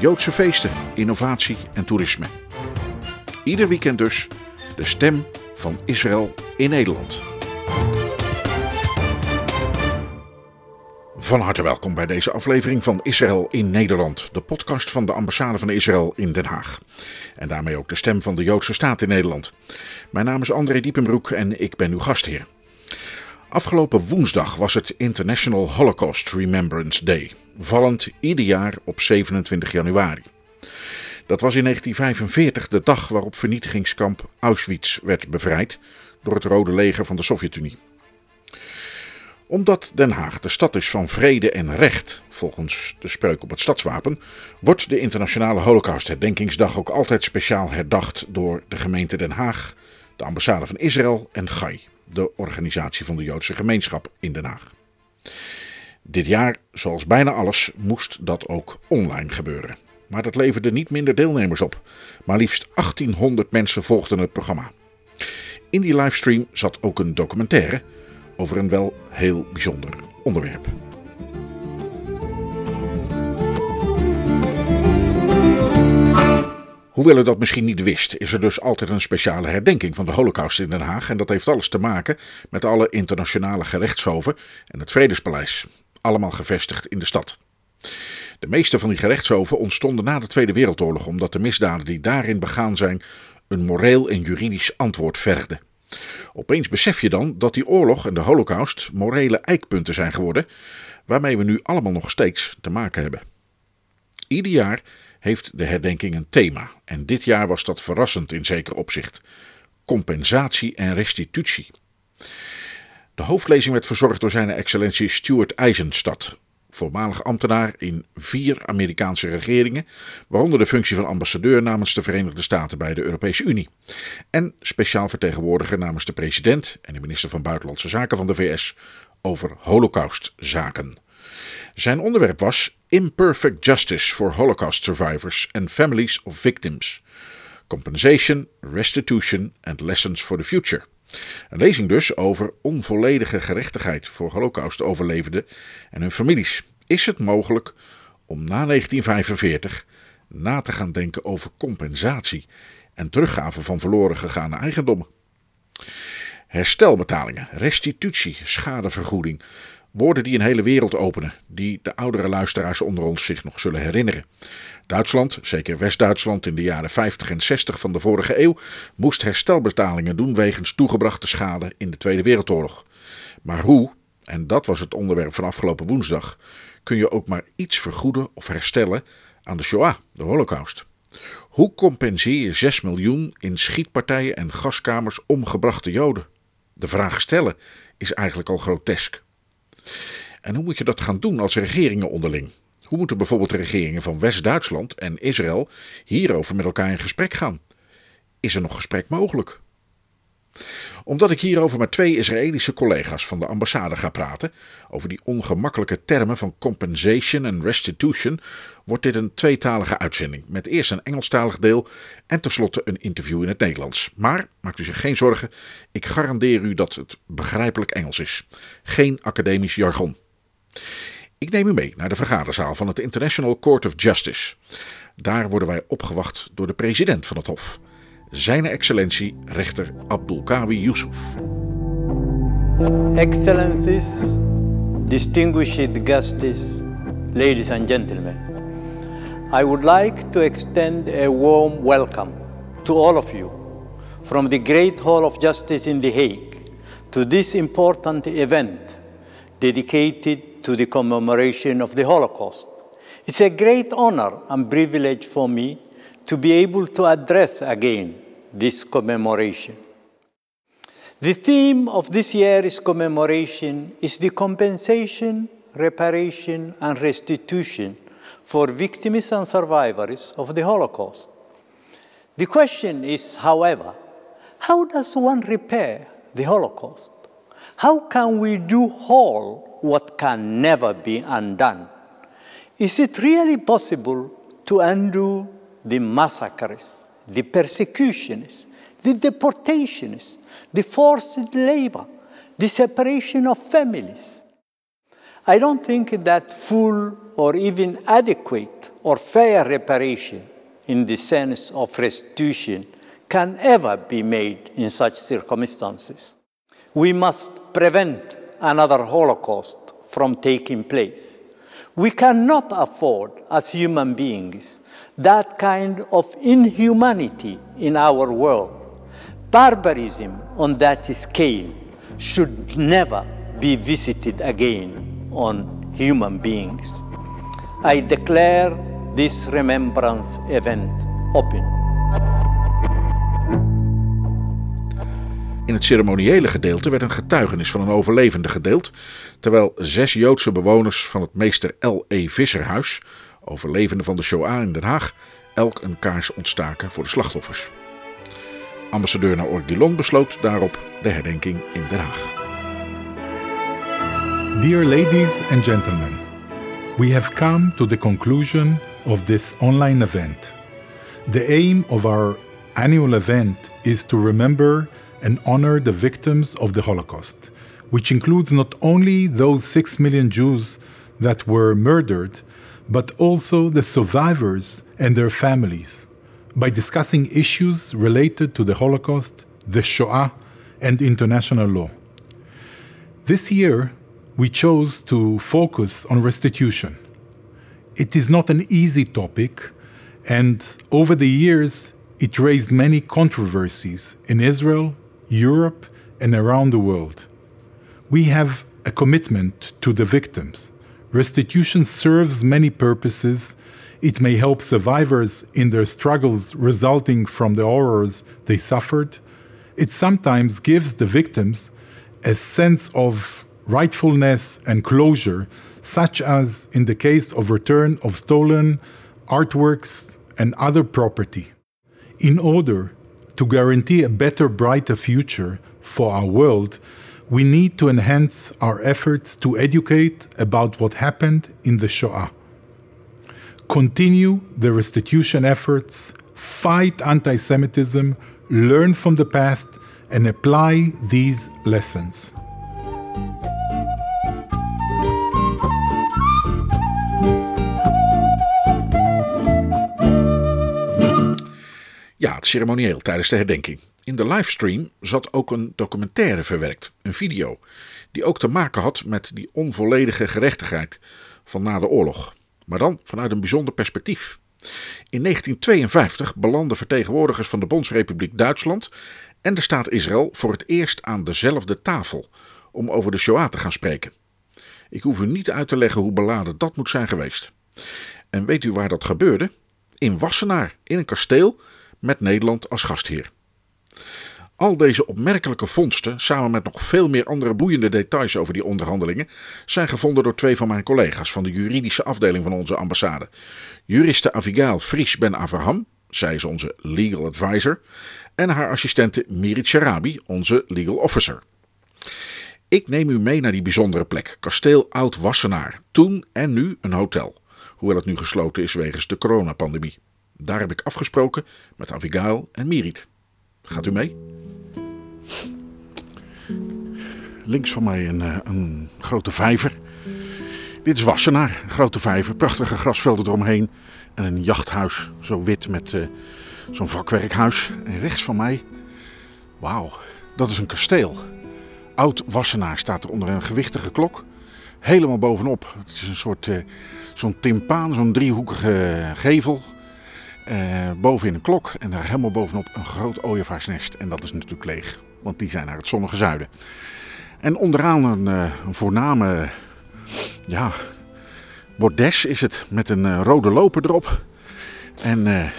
Joodse feesten, innovatie en toerisme. Ieder weekend dus de stem van Israël in Nederland. Van harte welkom bij deze aflevering van Israël in Nederland, de podcast van de ambassade van Israël in Den Haag. En daarmee ook de stem van de Joodse staat in Nederland. Mijn naam is André Diepenbroek en ik ben uw gastheer. Afgelopen woensdag was het International Holocaust Remembrance Day, vallend ieder jaar op 27 januari. Dat was in 1945 de dag waarop vernietigingskamp Auschwitz werd bevrijd door het Rode Leger van de Sovjet-Unie omdat Den Haag de stad is van vrede en recht, volgens de spreuk op het stadswapen, wordt de Internationale Holocaust-herdenkingsdag ook altijd speciaal herdacht door de gemeente Den Haag, de ambassade van Israël en GAI, de organisatie van de Joodse gemeenschap in Den Haag. Dit jaar, zoals bijna alles, moest dat ook online gebeuren. Maar dat leverde niet minder deelnemers op. Maar liefst 1800 mensen volgden het programma. In die livestream zat ook een documentaire over een wel heel bijzonder onderwerp. Hoewel u dat misschien niet wist, is er dus altijd een speciale herdenking van de Holocaust in Den Haag. En dat heeft alles te maken met alle internationale gerechtshoven en het Vredespaleis. Allemaal gevestigd in de stad. De meeste van die gerechtshoven ontstonden na de Tweede Wereldoorlog omdat de misdaden die daarin begaan zijn een moreel en juridisch antwoord vergden. Opeens besef je dan dat die oorlog en de holocaust morele eikpunten zijn geworden, waarmee we nu allemaal nog steeds te maken hebben. Ieder jaar heeft de herdenking een thema en dit jaar was dat verrassend in zeker opzicht. Compensatie en restitutie. De hoofdlezing werd verzorgd door zijn excellentie Stuart Eisenstadt, voormalig ambtenaar in vier Amerikaanse regeringen, waaronder de functie van ambassadeur namens de Verenigde Staten bij de Europese Unie. En speciaal vertegenwoordiger namens de president en de minister van Buitenlandse Zaken van de VS over holocaustzaken. Zijn onderwerp was Imperfect Justice for Holocaust Survivors and Families of Victims. Compensation, Restitution and Lessons for the Future. Een lezing dus over onvolledige gerechtigheid voor Holocaust-overlevenden en hun families. Is het mogelijk om na 1945 na te gaan denken over compensatie en teruggave van verloren gegane eigendommen? Herstelbetalingen, restitutie, schadevergoeding. Woorden die een hele wereld openen, die de oudere luisteraars onder ons zich nog zullen herinneren. Duitsland, zeker West-Duitsland in de jaren 50 en 60 van de vorige eeuw, moest herstelbetalingen doen wegens toegebrachte schade in de Tweede Wereldoorlog. Maar hoe, en dat was het onderwerp van afgelopen woensdag, kun je ook maar iets vergoeden of herstellen aan de Shoah, de Holocaust? Hoe compenseer je 6 miljoen in schietpartijen en gaskamers omgebrachte Joden? De vraag stellen is eigenlijk al grotesk. En hoe moet je dat gaan doen als regeringen onderling? Hoe moeten bijvoorbeeld de regeringen van West-Duitsland en Israël hierover met elkaar in gesprek gaan? Is er nog gesprek mogelijk? Omdat ik hierover met twee Israëlische collega's van de ambassade ga praten, over die ongemakkelijke termen van compensation en restitution, wordt dit een tweetalige uitzending. Met eerst een Engelstalig deel en tenslotte een interview in het Nederlands. Maar maakt u zich geen zorgen, ik garandeer u dat het begrijpelijk Engels is. Geen academisch jargon. Ik neem u mee naar de vergaderzaal van het International Court of Justice. Daar worden wij opgewacht door de president van het Hof, Zijn Excellentie rechter Abdulkawi Yusuf. Excellencies, distinguished guests, ladies and gentlemen, I would like to extend a warm welcome to all of you from the Great Hall of Justice in The Hague to this important event dedicated to the commemoration of the Holocaust. It's a great honor and privilege for me to be able to address again this commemoration. The theme of this year's commemoration is the compensation, reparation, and restitution for victims and survivors of the Holocaust. The question is, however, how does one repair the Holocaust? How can we do whole what can never be undone? Is it really possible to undo the massacres, the persecutions, the deportations, the forced labor, the separation of families? I don't think that full or even adequate or fair reparation in the sense of restitution can ever be made in such circumstances. We must prevent another Holocaust from taking place. We cannot afford, as human beings, that kind of inhumanity in our world. Barbarism on that scale should never be visited again on human beings. I declare this remembrance event open. In het ceremoniële gedeelte werd een getuigenis van een overlevende gedeeld, terwijl zes Joodse bewoners van het meester L.E. Visserhuis, overlevenden van de Shoah in Den Haag, elk een kaars ontstaken voor de slachtoffers. Ambassadeur Naor besloot daarop de herdenking in Den Haag. Dear ladies and gentlemen, we have come to the conclusion of this online event. The aim of our annual event is to remember and honor the victims of the Holocaust, which includes not only those six million Jews that were murdered, but also the survivors and their families, by discussing issues related to the Holocaust, the Shoah, and international law. This year, we chose to focus on restitution. It is not an easy topic, and over the years, it raised many controversies in Israel Europe, and around the world. We have a commitment to the victims. Restitution serves many purposes. It may help survivors in their struggles resulting from the horrors they suffered. It sometimes gives the victims a sense of rightfulness and closure, such as in the case of return of stolen artworks and other property. In order to guarantee a better, brighter future for our world, we need to enhance our efforts to educate about what happened in the Shoah. Continue the restitution efforts, fight anti Semitism, learn from the past, and apply these lessons. Ja, het ceremonieel tijdens de herdenking. In de livestream zat ook een documentaire verwerkt, een video, die ook te maken had met die onvolledige gerechtigheid van na de oorlog, maar dan vanuit een bijzonder perspectief. In 1952 belanden vertegenwoordigers van de Bondsrepubliek Duitsland en de staat Israël voor het eerst aan dezelfde tafel om over de Shoah te gaan spreken. Ik hoef u niet uit te leggen hoe beladen dat moet zijn geweest. En weet u waar dat gebeurde? In Wassenaar, in een kasteel met Nederland als gastheer. Al deze opmerkelijke vondsten, samen met nog veel meer andere boeiende details over die onderhandelingen, zijn gevonden door twee van mijn collega's van de juridische afdeling van onze ambassade. Juriste Avigail Fries Ben Avraham, zij is onze legal advisor, en haar assistente Mirit Sharabi, onze legal officer. Ik neem u mee naar die bijzondere plek, kasteel Oud-Wassenaar, toen en nu een hotel, hoewel het nu gesloten is wegens de coronapandemie. Daar heb ik afgesproken met Avigail en Mirit. Gaat u mee? Links van mij een, eh, een grote vijver. Dit is Wassenaar, een grote vijver. Prachtige grasvelden eromheen. En een jachthuis, zo wit met uh, zo'n vakwerkhuis. En rechts van mij, wauw, dat is een kasteel. Oud Wassenaar staat er onder een gewichtige klok. Helemaal bovenop. Het is een soort, uh, zo'n timpaan, zo'n driehoekige gevel. Uh, bovenin een klok en daar helemaal bovenop een groot ooievaarsnest. En dat is natuurlijk leeg, want die zijn naar het zonnige zuiden. En onderaan een, uh, een voorname ja, bordes is het met een uh, rode loper erop. En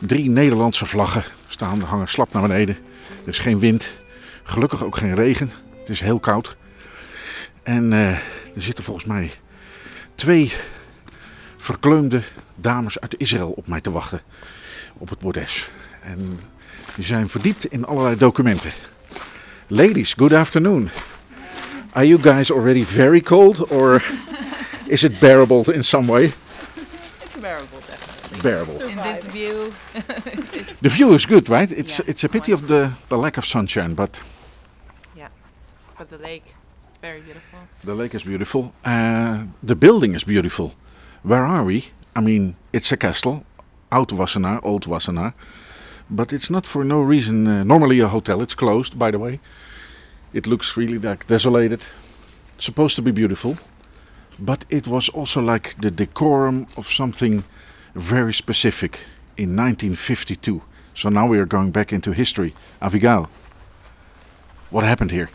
drie Nederlandse vlaggen staan, hangen slap naar beneden. Er is geen wind, gelukkig ook geen regen. Het is heel koud. En er zitten volgens mij twee verkleumde dames uit Israël op mij te wachten op het bordes. En die zijn verdiept in allerlei documenten. Ladies, good afternoon. Are you guys already very cold or is it bearable in some way? It's bearable, definitely. Bearable. In this view, The view is good, right? It's Yeah. it's a pity of the, the lack of sunshine, but yeah. But the lake is very beautiful. the lake is beautiful. Uh, the building is beautiful. Where are we? I mean, it's a castle, Oud Wassenaar, Old Wassenaar, but it's not for no reason. Uh, normally a hotel. It's closed, by the way. It looks really like desolated. It's Supposed to be beautiful, but it was also like the decorum of something very specific in 1952. So now we are going back into history. Avigail, what happened here?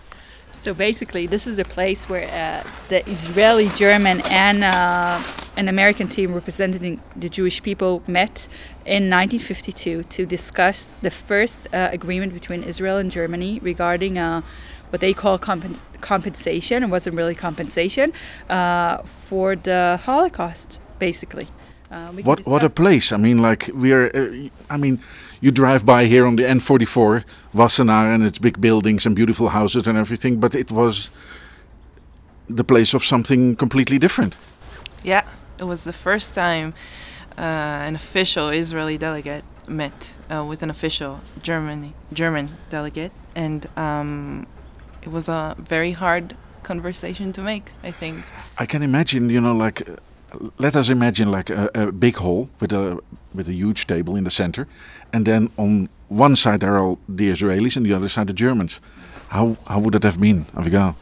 So basically, this is the place where uh, the Israeli, German, and uh, an American team representing the Jewish people met in 1952 to discuss the first uh, agreement between Israel and Germany regarding uh, what they call compen- compensation. It wasn't really compensation uh, for the Holocaust, basically. Uh, What what a place! I mean, like we are. Uh, I mean, you drive by here on the N44, Wassenaar, and its big buildings and beautiful houses and everything, but it was the place of something completely different. Yeah, it was the first time uh, an official Israeli delegate met uh, with an official Germany German delegate, and um, it was a very hard conversation to make. I think. I can imagine, you know, like uh, let us imagine like a, a big hall with a with a huge table in the center, and then on one side there are all the Israelis and the other side the Germans. How how would that have been, Avigail?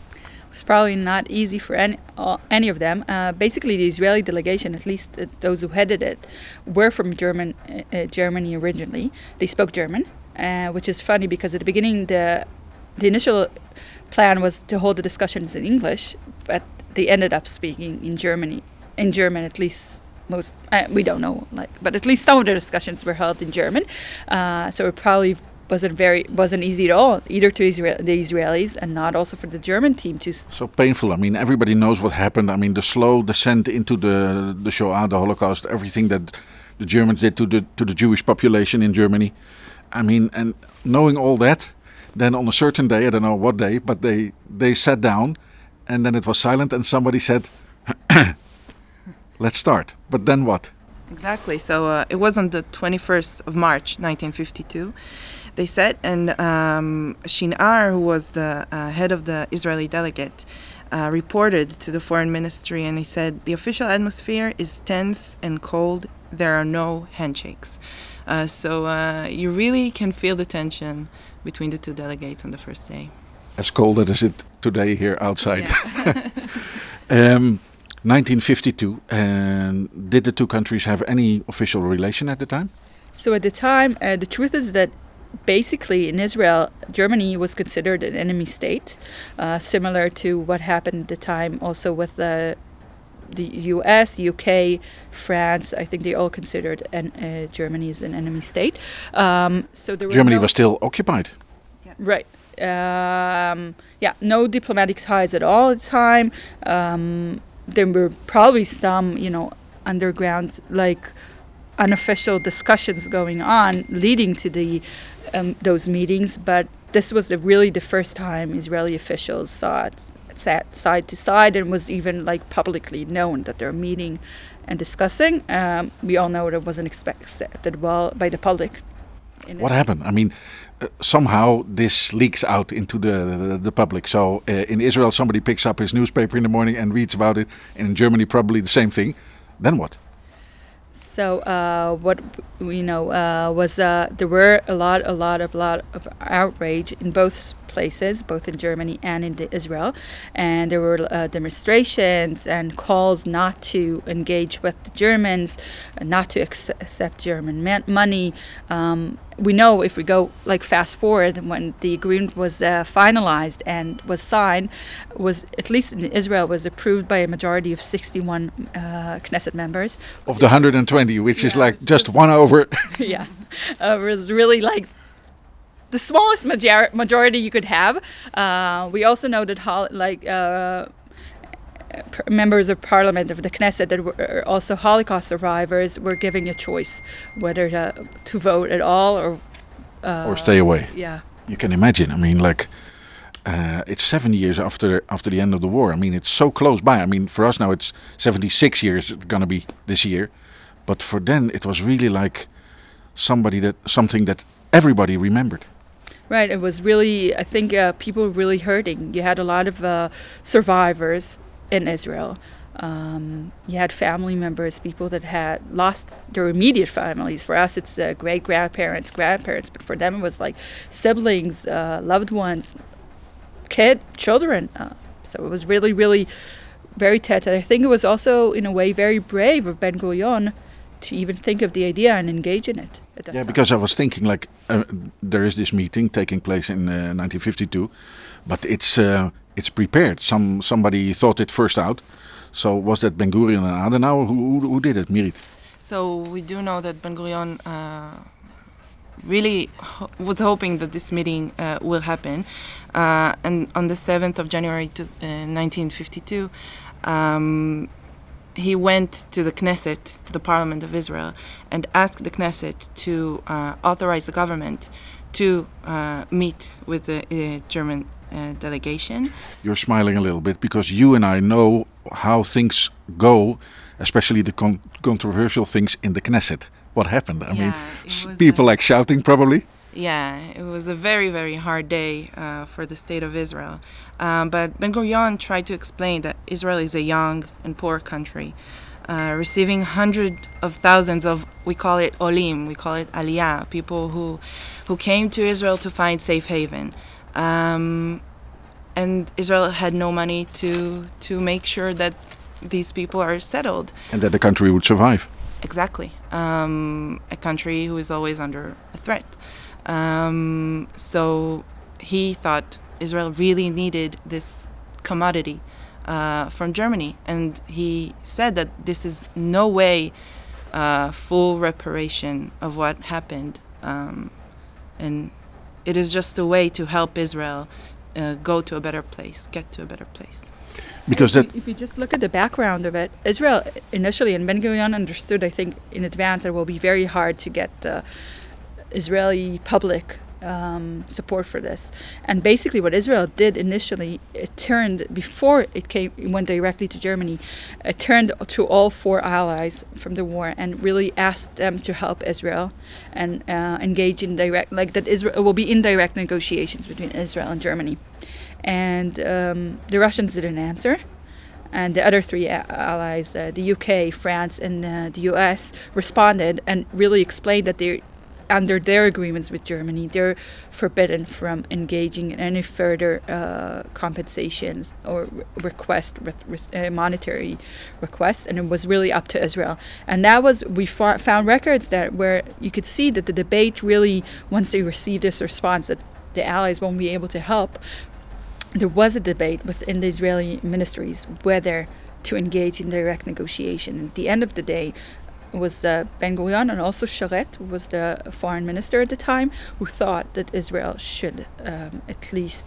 It's probably not easy for any, all, any of them. Uh, basically, the Israeli delegation, at least uh, those who headed it, were from German, uh, uh, Germany originally. They spoke German, uh, which is funny because at the beginning, the the initial plan was to hold the discussions in English, but they ended up speaking in Germany, in German at least. Most uh, we don't know, like, but at least some of the discussions were held in German. Uh, so it probably wasn't very wasn't easy at all, either to Israel, the Israelis and not also for the German team to so painful. I mean, everybody knows what happened. I mean, the slow descent into the the Shoah, the Holocaust, everything that the Germans did to the to the Jewish population in Germany. I mean, and knowing all that, then on a certain day, I don't know what day, but they they sat down, and then it was silent, and somebody said, "Let's start." But then what? Exactly. So uh, it wasn't the 21st of March, 1952. They said, and um, Shinnar, who was the uh, head of the Israeli delegate, uh, reported to the foreign ministry, and he said the official atmosphere is tense and cold. There are no handshakes. Uh, so uh, you really can feel the tension between the two delegates on the first day. As cold as it today here outside. um, 1952. And did the two countries have any official relation at the time? So at the time, uh, the truth is that basically in Israel, Germany was considered an enemy state, uh, similar to what happened at the time also with the the U.S., U.K., France. I think they all considered an, uh, Germany as an enemy state. Um, so there was Germany no- was still occupied. Right. Um, yeah, no diplomatic ties at all at the time. Um, there were probably some, you know, underground, like unofficial discussions going on leading to the um, those meetings, but this was the, really the first time Israeli officials saw it sat side to side and was even like publicly known that they're meeting and discussing. Um, we all know that it wasn't expected well by the public. What happened? I mean, uh, somehow this leaks out into the the, the public. So uh, in Israel, somebody picks up his newspaper in the morning and reads about it, and in Germany, probably the same thing. Then what? So uh, what we know uh, was uh, there were a lot, a lot, of lot of outrage in both places, both in Germany and in Israel, and there were uh, demonstrations and calls not to engage with the Germans, not to ac- accept German man- money. Um, we know if we go like fast forward when the agreement was uh, finalized and was signed, was at least in Israel was approved by a majority of 61 uh, Knesset members. Of the 120, which is like just one over. yeah, uh, it was really like the smallest major- majority you could have. Uh, we also know that hol- like uh, members of parliament of the Knesset that were also Holocaust survivors were giving a choice whether to, to vote at all or uh, or stay away. yeah. You can imagine. I mean, like uh, it's seven years after after the end of the war. I mean, it's so close by. I mean, for us now, it's seventy six years. It's gonna be this year, but for then, it was really like somebody that something that everybody remembered. Right. It was really, I think uh, people really hurting. You had a lot of uh, survivors in Israel. Um, you had family members, people that had lost their immediate families. For us, it's uh, great grandparents, grandparents, but for them, it was like siblings, uh, loved ones, kid, children. Uh, so it was really, really very. And I think it was also, in a way, very brave of Ben Gurion to even think of the idea and engage in it. At that Yeah, time. because I was thinking like uh, there is this meeting taking place in uh, 1952, but it's uh, it's prepared. Some somebody thought it first out. So was that Ben Gurion and Adenauer who, who, who did it, Mirit? So we do know that Ben Gurion uh, really ho- was hoping that this meeting uh, will happen. Uh, and on the 7th of January to, uh, 1952, um, he went to the Knesset, to the Parliament of Israel, and asked the Knesset to uh, authorize the government to uh, meet with the uh, German uh, delegation. You're smiling a little bit because you and I know how things go, especially the con- controversial things in the Knesset. What happened? I mean, Yeah, was, people like shouting probably. Yeah, it was a very, very hard day uh, for the state of Israel. Um, but Ben Gurion tried to explain that Israel is a young and poor country, uh, receiving hundreds of thousands of, we call it olim, we call it aliyah, people who, who came to Israel to find safe haven. Um, and Israel had no money to, to make sure that these people are settled. And that the country would survive. Exactly. Um, a country who is always under a threat. Um, so he thought Israel really needed this commodity uh, from Germany. And he said that this is no way uh, full reparation of what happened. Um, and it is just a way to help Israel uh, go to a better place, get to a better place. Because if that, you, if you just look at the background of it, Israel initially and Ben Gurion understood, I think, in advance that it will be very hard to get uh, Israeli public um, support for this. And basically, what Israel did initially, it turned before it came, it went directly to Germany. It turned to all four allies from the war and really asked them to help Israel and uh, engage in direct, like that. Israel will be indirect negotiations between Israel and Germany. And um, the Russians didn't answer and the other three allies, uh, the UK, France, and uh, the US, responded and really explained that they, under their agreements with Germany, they're forbidden from engaging in any further uh, compensations or re- request, with, with, uh, monetary requests, and it was really up to Israel. And that was we fa- found records that where you could see that the debate really, once they received this response, that the allies won't be able to help, there was a debate within the Israeli ministries whether to engage in direct negotiation. At the end of the day, was uh, Ben Gurion and also Sharett, who was the foreign minister at the time, who thought that Israel should um, at least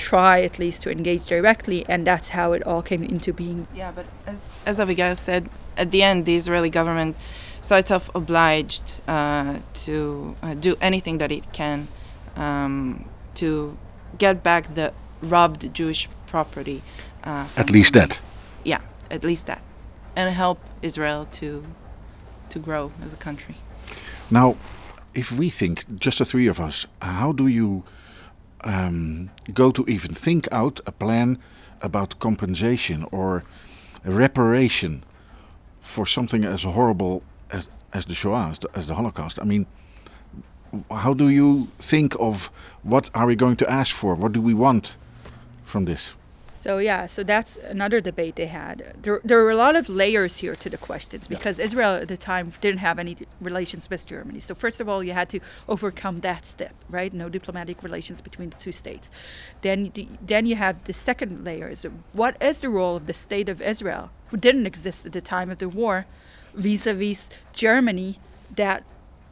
try at least to engage directly, and that's how it all came into being. Yeah, but as, as Abigail said, at the end, the Israeli government saw itself obliged uh, to uh, do anything that it can um, to get back the robbed Jewish property. Uh, at least Germany. that. Yeah, at least that, and help Israel to to grow as a country. Now, if we think, just the three of us, how do you um, go to even think out a plan about compensation or reparation for something as horrible as, as the Shoah, as the, as the Holocaust? I mean, how do you think of what are we going to ask for? What do we want from this? So yeah, so that's another debate they had. There, there were a lot of layers here to the questions because Israel at the time didn't have any relations with Germany. So first of all, you had to overcome that step, right? No diplomatic relations between the two states. Then, then you have the second layer: is what is the role of the state of Israel, who didn't exist at the time of the war, vis-a-vis Germany, that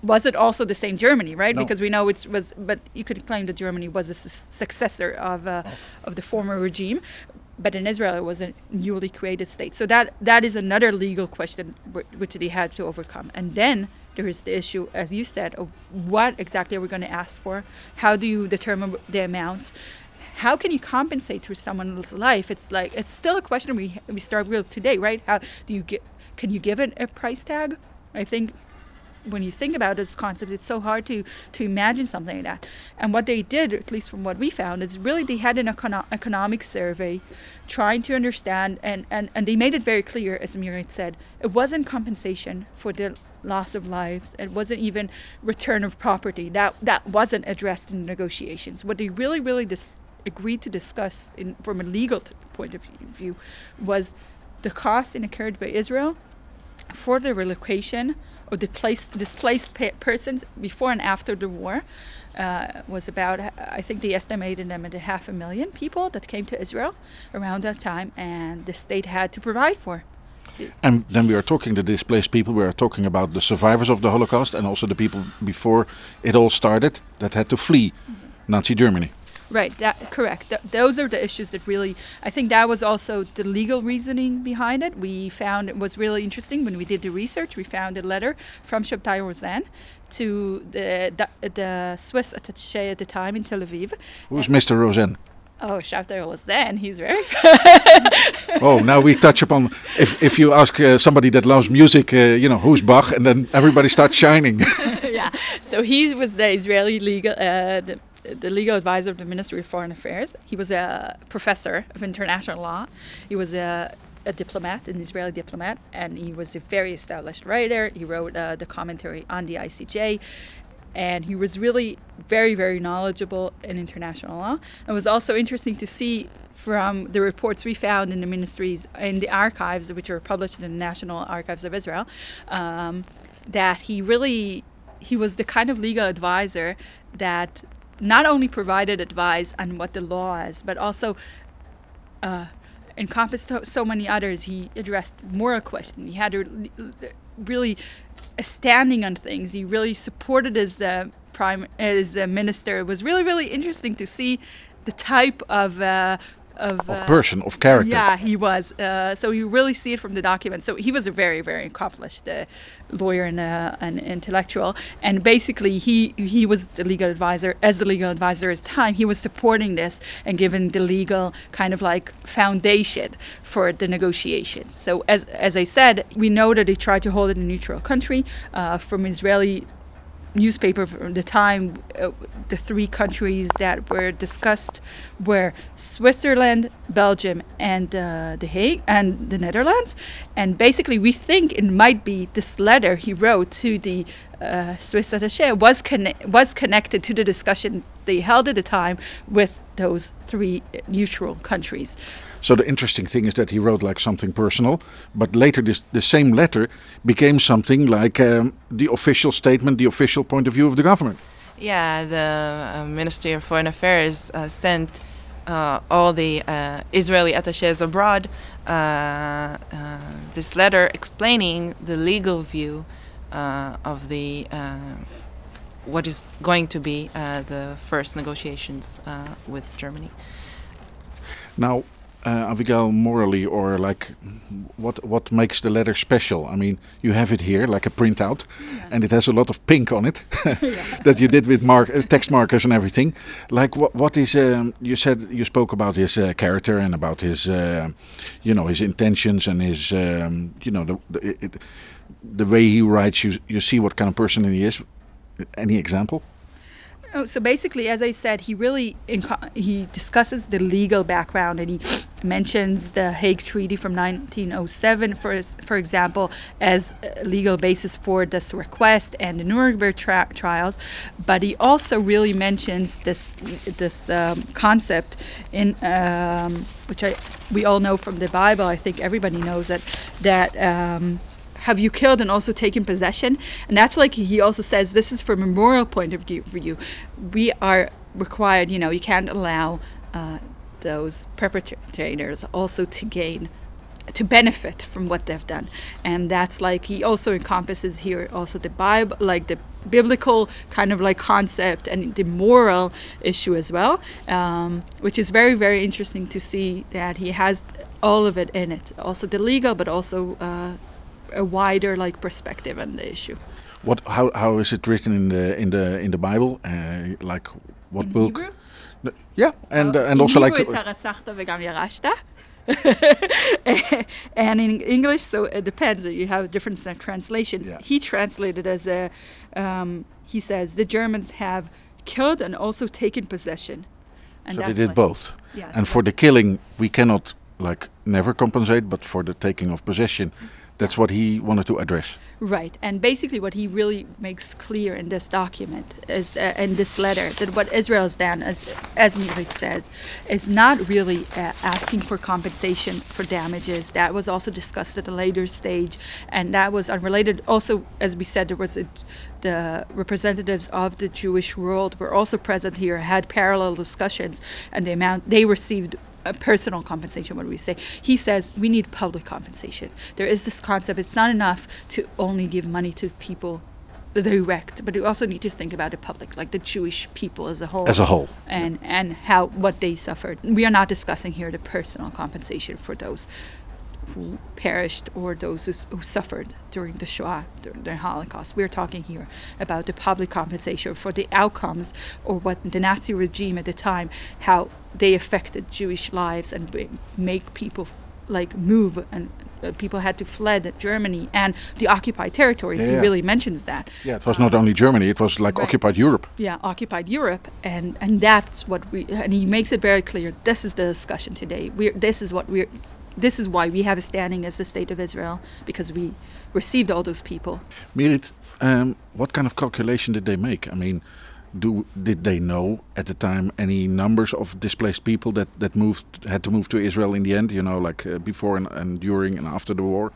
was it also the same Germany, right? No. Because we know it was, but you could claim that Germany was a su- successor of uh, of the former regime. but in Israel it was a newly created state. So that that is another legal question which they had to overcome. And then there is the issue, as you said, of what exactly are we going to ask for? How do you determine the amounts? How can you compensate for someone's life? It's like it's still a question we we start with today, right? How do you get? Can you give it a price tag? I think when you think about this concept, it's so hard to to imagine something like that. And what they did, at least from what we found, is really they had an econo- economic survey, trying to understand, and, and and they made it very clear, as Amir had said, it wasn't compensation for the loss of lives. It wasn't even return of property. That that wasn't addressed in negotiations. What they really, really dis- agreed to discuss in, from a legal t- point of view was the cost incurred by Israel for the relocation of displaced, displaced pe- persons before and after the war uh, was about, I think they estimated them at a half a million people that came to Israel around that time, and the state had to provide for. And then we are talking the displaced people. We are talking about the survivors of the Holocaust and also the people before it all started that had to flee Nazi Germany. Right, that correct. Th- those are the issues that really I think that was also the legal reasoning behind it. We found it was really interesting when we did the research. We found a letter from Shabtai Rosenne to the, the the Swiss attaché at the time in Tel Aviv. Who's Mr. Rosenne? Oh, Shabtai Rosenne, he's very Oh, now we touch upon if if you ask uh, somebody that loves music, uh, you know, who's Bach, and then everybody starts shining. yeah. So he was the Israeli legal, uh, the, the legal advisor of the Ministry of Foreign Affairs. He was a professor of international law. He was a, a diplomat, an Israeli diplomat, and he was a very established writer. He wrote uh, the commentary on the ICJ. And he was really very, very knowledgeable in international law. It was also interesting to see from the reports we found in the ministries, in the archives, which are published in the National Archives of Israel, um, that he really he was the kind of legal advisor that not only provided advice on what the law is, but also uh, encompassed so, so, many others. He addressed moral questions. He had a really a standing on things. He really supported as the prime as a minister. It was really really interesting to see the type of. Uh, of, of person, of character. Yeah, he was. Uh, so you really see it from the document. So he was a very, very accomplished uh, lawyer and uh, an intellectual. And basically, he he was the legal advisor. As the legal advisor at the time, he was supporting this and giving the legal kind of like foundation for the negotiations. So as as I said, we know that they tried to hold it in a neutral country. Uh, from Israeli newspaper from the time, uh, the three countries that were discussed were Switzerland, Belgium, and uh, the Hague and the Netherlands. And basically, we think it might be this letter he wrote to the uh, Swiss attaché was conne- was connected to the discussion they held at the time with those three neutral countries. So the interesting thing is that he wrote like something personal, but later this the same letter became something like um, the official statement, the official point of view of the government. Yeah, the uh, Ministry of Foreign Affairs uh, sent uh, all the uh, Israeli attaches abroad uh, uh, this letter explaining the legal view of the what is going to be the first negotiations with Germany. Now, uh, Abigail morally or like what what makes the letter special? I mean, you have it here like a printout, yeah. and it has a lot of pink on it that you did with mark uh, text markers and everything. Like what what is um, you said you spoke about his uh, character and about his uh, you know his intentions and his um, you know the the, it, the way he writes. You you see what kind of person he is. Any example? Oh, so basically, as I said, he really he discusses the legal background and he mentions the Hague Treaty from 1907, for for example, as legal basis for this request and the Nuremberg tra- trials. But he also really mentions this this um, concept in um, which I we all know from the Bible. I think everybody knows that that. Um, have you killed and also taken possession? And that's like he also says this is from a moral point of view. For you. We are required, you know, you can't allow uh, those perpetrators also to gain to benefit from what they've done and that's like he also encompasses here also the bible like the biblical kind of like concept and the moral issue as well, um, which is very very interesting to see that he has all of it in it, also the legal, but also uh, a wider like perspective on the issue. What? How? How is it written in the in the in the Bible? Uh, like what In book? Hebrew? Yeah, and uh, and also like it's Haratzachta v'gam yarashta. and in English, so it depends. You have different translations. Yeah. He translated as a, um, he says the Germans have killed and also taken possession. And so they did like- both. Yeah, And for the killing, we cannot like never compensate, but for the taking of possession, that's what he wanted to address. Right, and basically, what he really makes clear in this document is, uh, in this letter, that what Israel's done, as as Mirit says, is not really uh, asking for compensation for damages. That was also discussed at a later stage, and that was unrelated. Also, as we said, there was a, the representatives of the Jewish world were also present here, had parallel discussions, and the amount they received a personal compensation, what do we say? He says we need public compensation. There is this concept, it's not enough to only give money to people the direct, but you also need to think about the public, like the Jewish people as a whole. As a whole. And, and how what they suffered. We are not discussing here the personal compensation for those who perished or those who, who suffered during the Shoah, during the Holocaust. We're talking here about the public compensation for the outcomes or what the Nazi regime at the time, how they affected Jewish lives and make people like move and uh, people had to fled Germany and the occupied territories. Yeah, He yeah. really mentions that. Yeah, it was not only Germany; it was like Right. occupied Europe. Yeah, occupied Europe, and and that's what we. And he makes it very clear. This is the discussion today. We. This is what we're. This is why we have a standing as the state of Israel because we received all those people. Mirit, um, what kind of calculation did they make? I mean, do did they know at the time any numbers of displaced people that that moved had to move to Israel in the end? You know, like uh, before and, and during and after the war.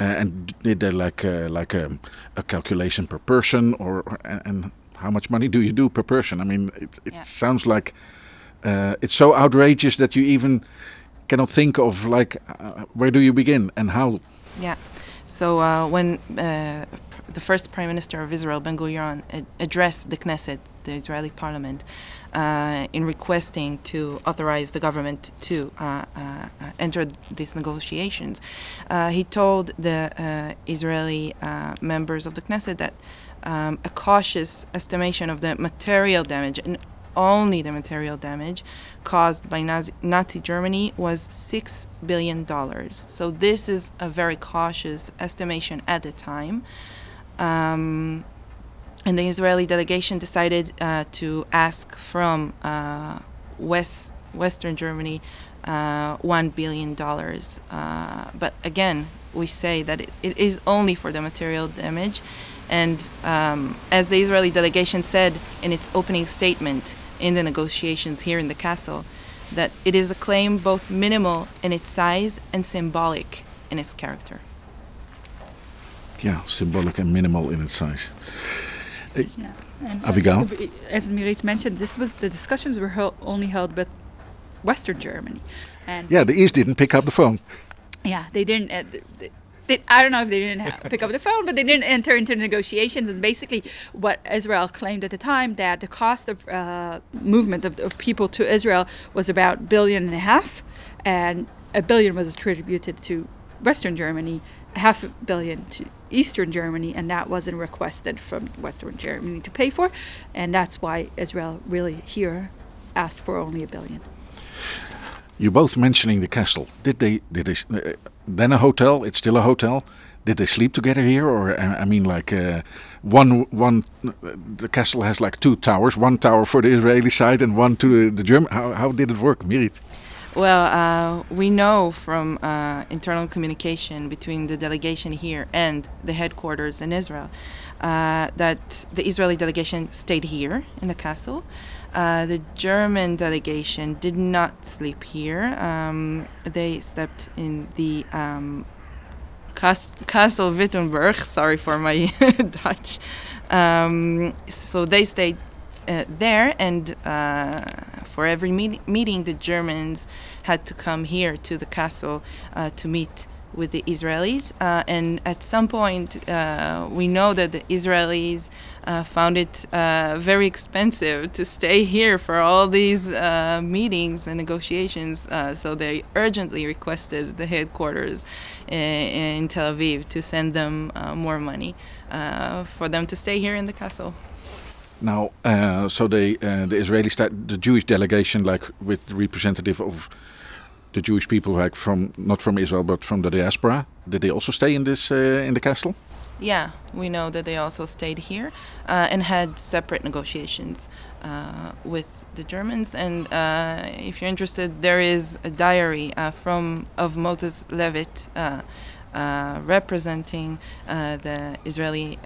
Uh, and did they like uh, like um, a calculation per person, or and, and how much money do you do per person? I mean, it, it Yeah. sounds like uh, it's so outrageous that you even cannot think of like uh, where do you begin and how. Yeah. So uh, when uh, the first Prime Minister of Israel, Ben Gurion, addressed the Knesset, the Israeli Parliament, uh, in requesting to authorize the government to uh, enter these negotiations, he told the Israeli members of the Knesset that um, a cautious estimation of the material damage and only the material damage caused by Nazi, Nazi Germany was six billion dollars. So this is a very cautious estimation at the time. Um, and the Israeli delegation decided uh, to ask from uh, West Western Germany uh, one billion dollars. Uh, but again, we say that it, it is only for the material damage, and um, as the Israeli delegation said in its opening statement in the negotiations here in the castle, that it is a claim both minimal in its size and symbolic in its character. Yeah, symbolic and minimal in its size. Yeah. And uh, Abigail? as Mirit mentioned, this was the discussions were held, only held with Western Germany, and Yeah, the East didn't pick up the phone. yeah, they didn't. Uh, th- th- they, I don't know if they didn't ha pick up the phone, but they didn't enter into negotiations. And basically, what Israel claimed at the time that the cost of uh, movement of, of people to Israel was about billion and a half, and a billion was attributed to Western Germany, half a billion to Eastern Germany, and that wasn't requested from Western Germany to pay for, and that's why Israel really here asked for only a billion. You both mentioning the castle. Did they? Did they? Uh, then a hotel. It's still a hotel. Did they sleep together here, or I mean, like uh, one one? The castle has like two towers. One tower for the Israeli side and one to the German. How how did it work, Mirit? Well, uh, we know from uh, internal communication between the delegation here and the headquarters in Israel uh, that the Israeli delegation stayed here in the castle. Uh, the German delegation did not sleep here. Um, they slept in the um, Cas- Castle Wittenburg. Sorry for my Dutch. Um, so they stayed uh, there, and uh, for every meet- meeting, the Germans had to come here to the castle uh, to meet with the Israelis. Uh, and at some point, we know that the Israelis uh, found it uh, very expensive to stay here for all these uh, meetings and negotiations. Uh, so they urgently requested the headquarters in, in Tel Aviv to send them more money for them to stay here in the castle. Now, so they, the Israeli the Jewish delegation, like with the representative of the Jewish people, like from not from Israel but from the diaspora, did they also stay in this uh, in the castle? Yeah, we know that they also stayed here uh, and had separate negotiations uh, with the Germans. And uh, if you're interested, there is a diary uh, from of Moses Leavitt uh, representing the Israeli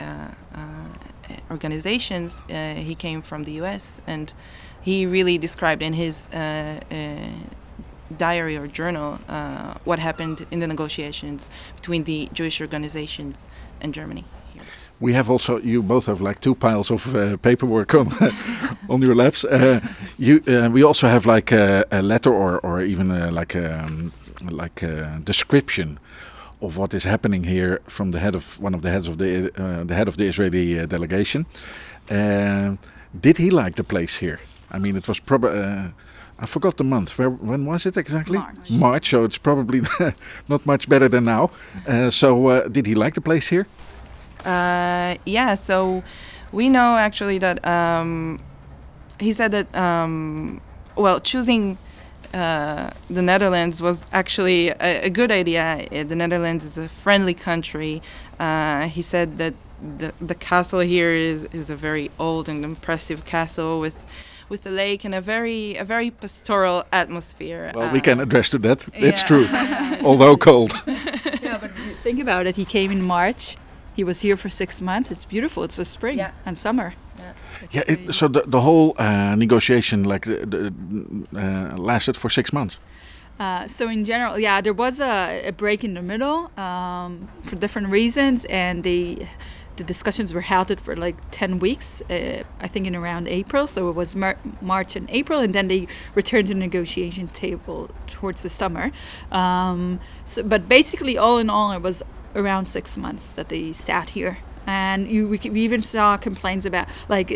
organizations. he came from the U.S. and he really described in his diary or journal uh, what happened in the negotiations between the Jewish organizations and Germany. We have also you both have like two piles of uh, paperwork on on your laps. Uh, you uh, we also have like a, a letter or or even uh, like a, um, like a description of what is happening here from the head of one of the heads of the uh, the head of the Israeli delegation. did he like the place here? I mean, it was probably I forgot the month. Where when was it exactly? March. March. So it's probably not much better than now. Uh, so uh, did he like the place here? Uh, yeah. So we know actually that um, he said that um, well choosing. Uh, the Netherlands was actually a, a, good idea. The Netherlands is a friendly country. Uh, he said that the the castle here is, is a very old and impressive castle with with the lake and a very a very pastoral atmosphere. Well, uh, we can address to that. Yeah. It's true, although cold. yeah, but think about it. He came in March. He was here for six months. It's beautiful. It's the spring yeah. and summer. Yeah, yeah it, so the, the whole uh, negotiation like the, the, uh, lasted for six months. Uh, so in general, yeah, there was a, a break in the middle um, for different reasons, and they the discussions were halted for like 10 weeks, uh, I think in around April. So it was Mar- March and April, and then they returned to the negotiation table towards the summer. Um, so, but basically, all in all, it was around six months that they sat here and you, we, we, even saw complaints about like uh,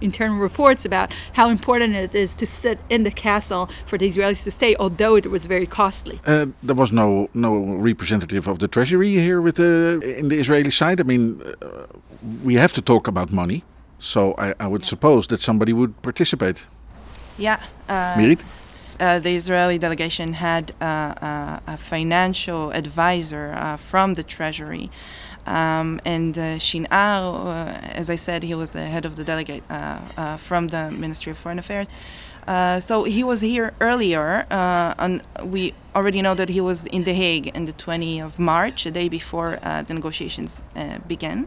internal reports about how important it is to sit in the castle for the Israelis to stay, although it was very costly. Uh, there was no no representative of the treasury here with the in the Israeli side. I mean, uh, we have to talk about money, so I, I would yeah. suppose that somebody would participate. Yeah. Uh, Mirit? Uh, the Israeli delegation had uh, uh, a financial advisor uh, from the treasury. Um, and uh, Shinnar, uh, as I said, he was the head of the delegate uh, uh from the Ministry of Foreign Affairs. Uh, so he was here earlier, and uh, we already know that he was in The Hague on the 20th of March, a day before the negotiations began.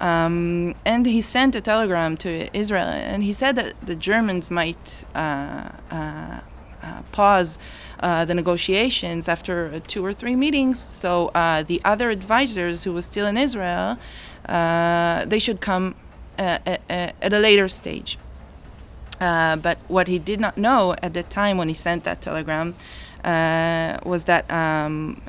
Um, and he sent a telegram to Israel, and he said that the Germans might pause uh, the negotiations after uh, two or three meetings. So uh, the other advisors who was still in Israel, they should come at, at a later stage. but what he did not know at the time when he sent that telegram was that um,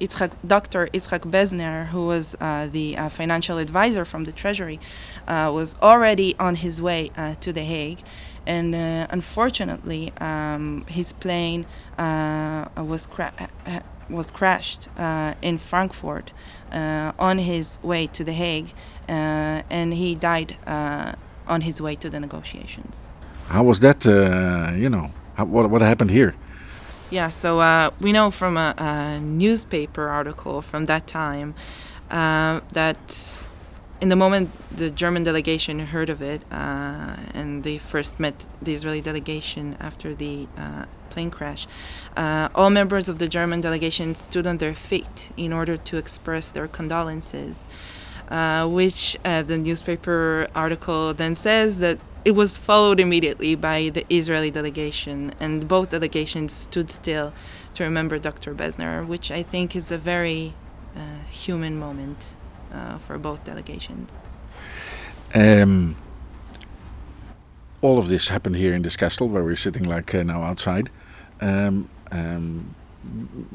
Itzhak, Dr. Itzhak Bezner, who was uh, the uh, financial advisor from the Treasury, uh, was already on his way to The Hague and uh, unfortunately, um, his plane uh, was cra- uh, was crashed uh, in Frankfurt uh, on his way to The Hague, uh, and he died on his way to the negotiations. How was that? you know, how, what what happened here? Yeah, so we know from a, a, newspaper article from that time that in the moment the German delegation heard of it, uh, and they first met the Israeli delegation after the uh, plane crash, uh, all members of the German delegation stood on their feet in order to express their condolences. Uh, which uh, the newspaper article then says that it was followed immediately by the Israeli delegation, and both delegations stood still to remember Dr. Besner, which I think is a very uh, human moment uh, for both delegations. Um, all of this happened here in this castle where we're sitting like uh, now outside. Um, um,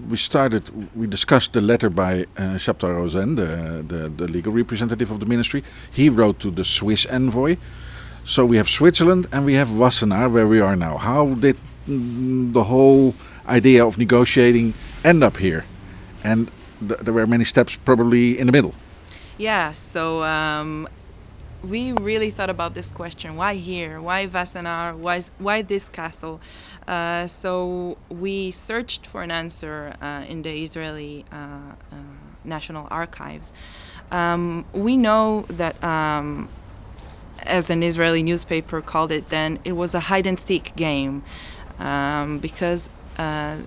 we started, we discussed the letter by uh, Rosenne, the, the, the legal representative of the ministry. He wrote to the Swiss envoy. So we have Switzerland and we have Wassenaar, where we are now. How did mm, the whole idea of negotiating end up here? And th- there were many steps probably in the middle. Yeah, so um, we really thought about this question why here? Why Wassenaar? Why, why this castle? Uh, so we searched for an answer uh, in the Israeli uh, uh, National Archives. Um, we know that, um, as an Israeli newspaper called it then, it was a hide and seek game um, because uh,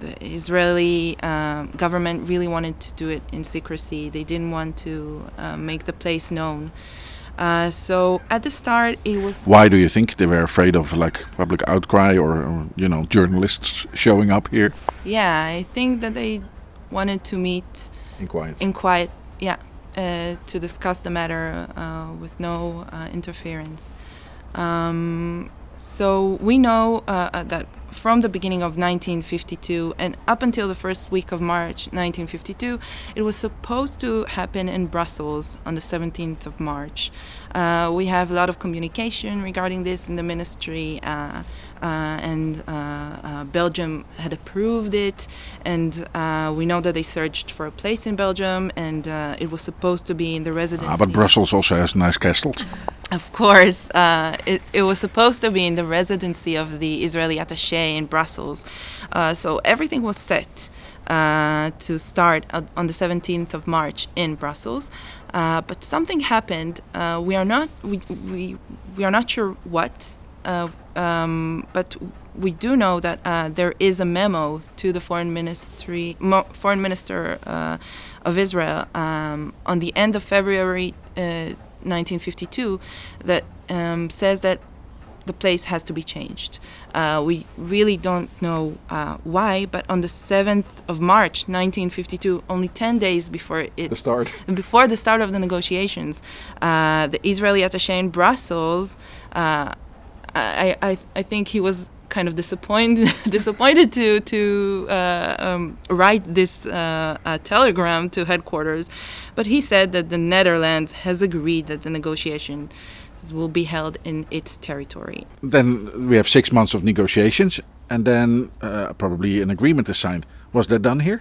the Israeli um, government really wanted to do it in secrecy. They didn't want to uh, make the place known. Uh, so at the start, it was Why do you think they were afraid of like public outcry or, or you know journalists showing up here yeah. I think that they wanted to meet in quiet? in quiet, yeah, uh, to discuss the matter uh, with no uh, interference. Um, so we know uh, uh, that from the beginning of 1952 and up until the first week of March 1952, it was supposed to happen in Brussels on the 17th of March. Uh, we have a lot of communication regarding this in the ministry, uh, uh, and uh, uh, Belgium had approved it, and uh, we know that they searched for a place in Belgium, and uh, it was supposed to be in the residency. Ah, but Brussels also has nice castles. Of course, uh, it, it was supposed to be in the residency of the Israeli attaché in Brussels. Uh, so everything was set uh, to start on the 17th of March in Brussels. Uh, but something happened. Uh, we are not we, we, we are not sure what, uh, um, but we do know that uh, there is a memo to the foreign ministry mo- foreign minister uh, of Israel um, on the end of February. Uh, 1952 that um, says that the place has to be changed. Uh, we really don't know uh, why, but on the 7th of March 1952, only 10 days before it The start. before the start of the negotiations, uh, the Israeli attaché in Brussels, uh, I, I, I think he was kind of disappointed disappointed to to uh, um, write this uh, uh, telegram to headquarters, but he said that the Netherlands has agreed that the negotiations will be held in its territory. Then we have six months of negotiations, and then uh, probably an agreement is signed. Was that done here?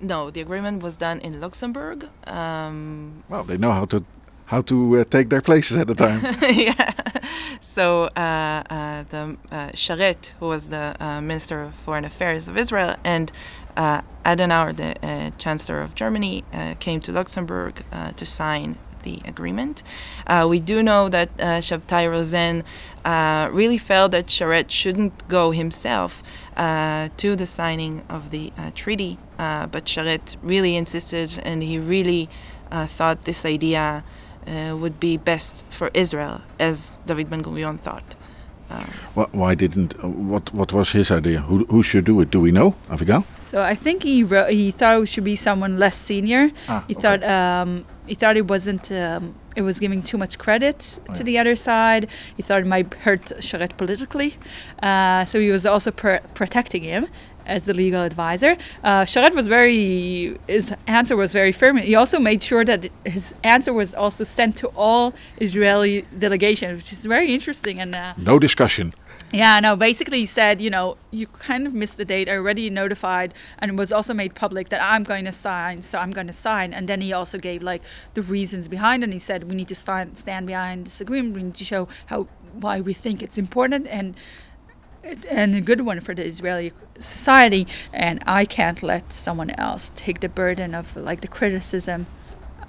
No, the agreement was done in Luxembourg. Um, Well, they know how to how to uh, take their places at the time. yeah. So uh, uh, the uh, Sharett, who was the Minister of Foreign Affairs of Israel, and Adenauer, the Chancellor of Germany, came to Luxembourg to sign the agreement. Uh, we do know that uh, Shabtai Rosenne uh, really felt that Sharett shouldn't go himself uh, to the signing of the treaty, but Sharett really insisted, and he really thought this idea uh, would be best for Israel, as David Ben Gurion thought. Wh- Why didn't? uh, What What was his idea? Who Who should do it? Do we know? Avigail? So I think he wrote, he thought it should be someone less senior. Ah, he okay. thought um, he thought it wasn't um, it was giving too much credit Oh, to yeah. the other side. He thought it might hurt Sharett politically, uh, so he was also pr- protecting him as the legal advisor. Uh, Sharett was very his answer was very firm. He also made sure that his answer was also sent to all Israeli delegations, which is very interesting and. Uh, No discussion. yeah, no, basically he said, you know, you kind of missed the date, I already notified, and was also made public that I'm going to sign, so I'm going to sign. And then he also gave like the reasons behind, and he said we need to stand stand behind this agreement. We need to show how why we think it's important and and a good one for the Israeli society. And I can't let someone else take the burden of like the criticism.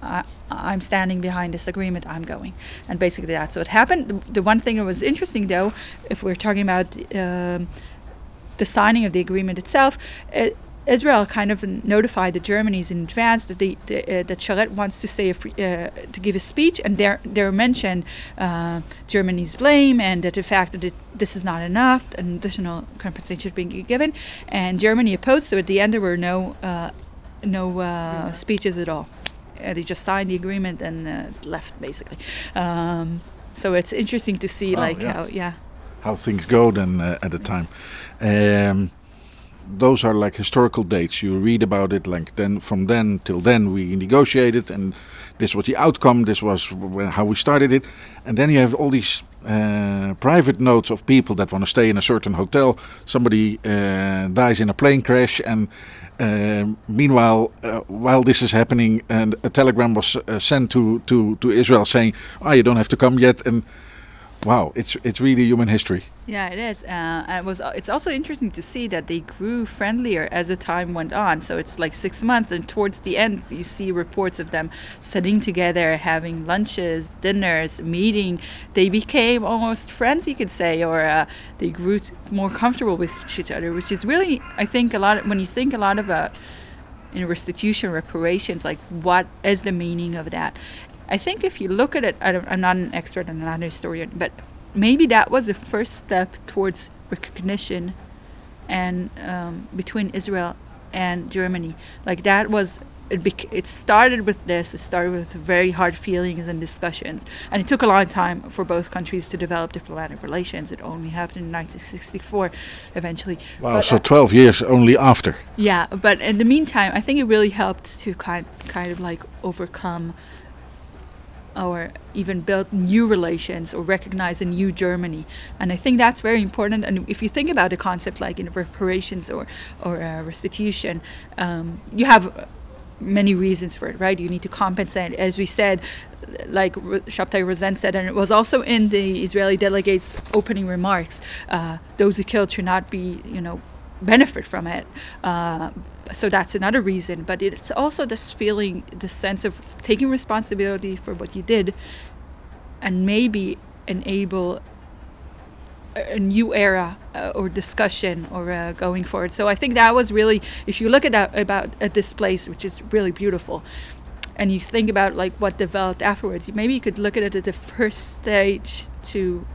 I, I'm standing behind this agreement. I'm going, and basically that's what happened. The, one thing that was interesting, though, if we're talking about um, the signing of the agreement itself, uh, Israel kind of notified the Germans in advance that they, the, uh, that Sharett wants to say a free, uh, to give a speech, and there there mentioned uh, Germany's blame and that the fact that it, this is not enough, and additional compensation being given, and Germany opposed. So at the end there were no uh, no uh, speeches at all. Uh, they just signed the agreement and uh, left basically. Um, so it's interesting to see Oh, like yeah. how yeah. How things go then uh, at the time. Um, those are like historical dates. You read about it like then from then till then we negotiated, and this was the outcome. This was how we started it, and then you have all these uh, private notes of people that want to stay in a certain hotel. Somebody uh, dies in a plane crash, and uh, meanwhile, uh, while this is happening, and a telegram was uh, sent to, to, to Israel saying, "Ah, you don't have to come yet." And wow, it's it's really human history. Yeah, it is. Uh, it was. It's also interesting to see that they grew friendlier as the time went on. So it's like six months, and towards the end, you see reports of them sitting together, having lunches, dinners, meeting. They became almost friends, you could say, or uh, they grew more comfortable with each other, which is really, I think, a lot. Of, when you think a lot uh, in restitution, reparations, like what is the meaning of that? I think if you look at it, I I'm not an expert, I'm not a historian, but maybe that was the first step towards recognition and um, between Israel and Germany. Like that was it. Bec- it started with this. It started with very hard feelings and discussions, and it took a long time for both countries to develop diplomatic relations. It only happened in 1964, eventually. Wow, But, so uh, 12 years only after. yeah, but in the meantime, I think it really helped to kind kind of like overcome or even build new relations or recognize a new Germany. And I think that's very important. And if you think about a concept like in reparations or or uh, restitution, um, you have many reasons for it, right? You need to compensate, as we said, like Shabtai Rosenne said, and it was also in the Israeli delegates' opening remarks. Uh, those who killed should not be, you know, benefit from it. Uh, so that's another reason. But it's also this feeling, the sense of taking responsibility for what you did, and maybe enable a new era uh, or discussion or uh, going forward. So I think that was really, if you look at that about at this place, which is really beautiful, and you think about like what developed afterwards, maybe you could look at it as the first stage to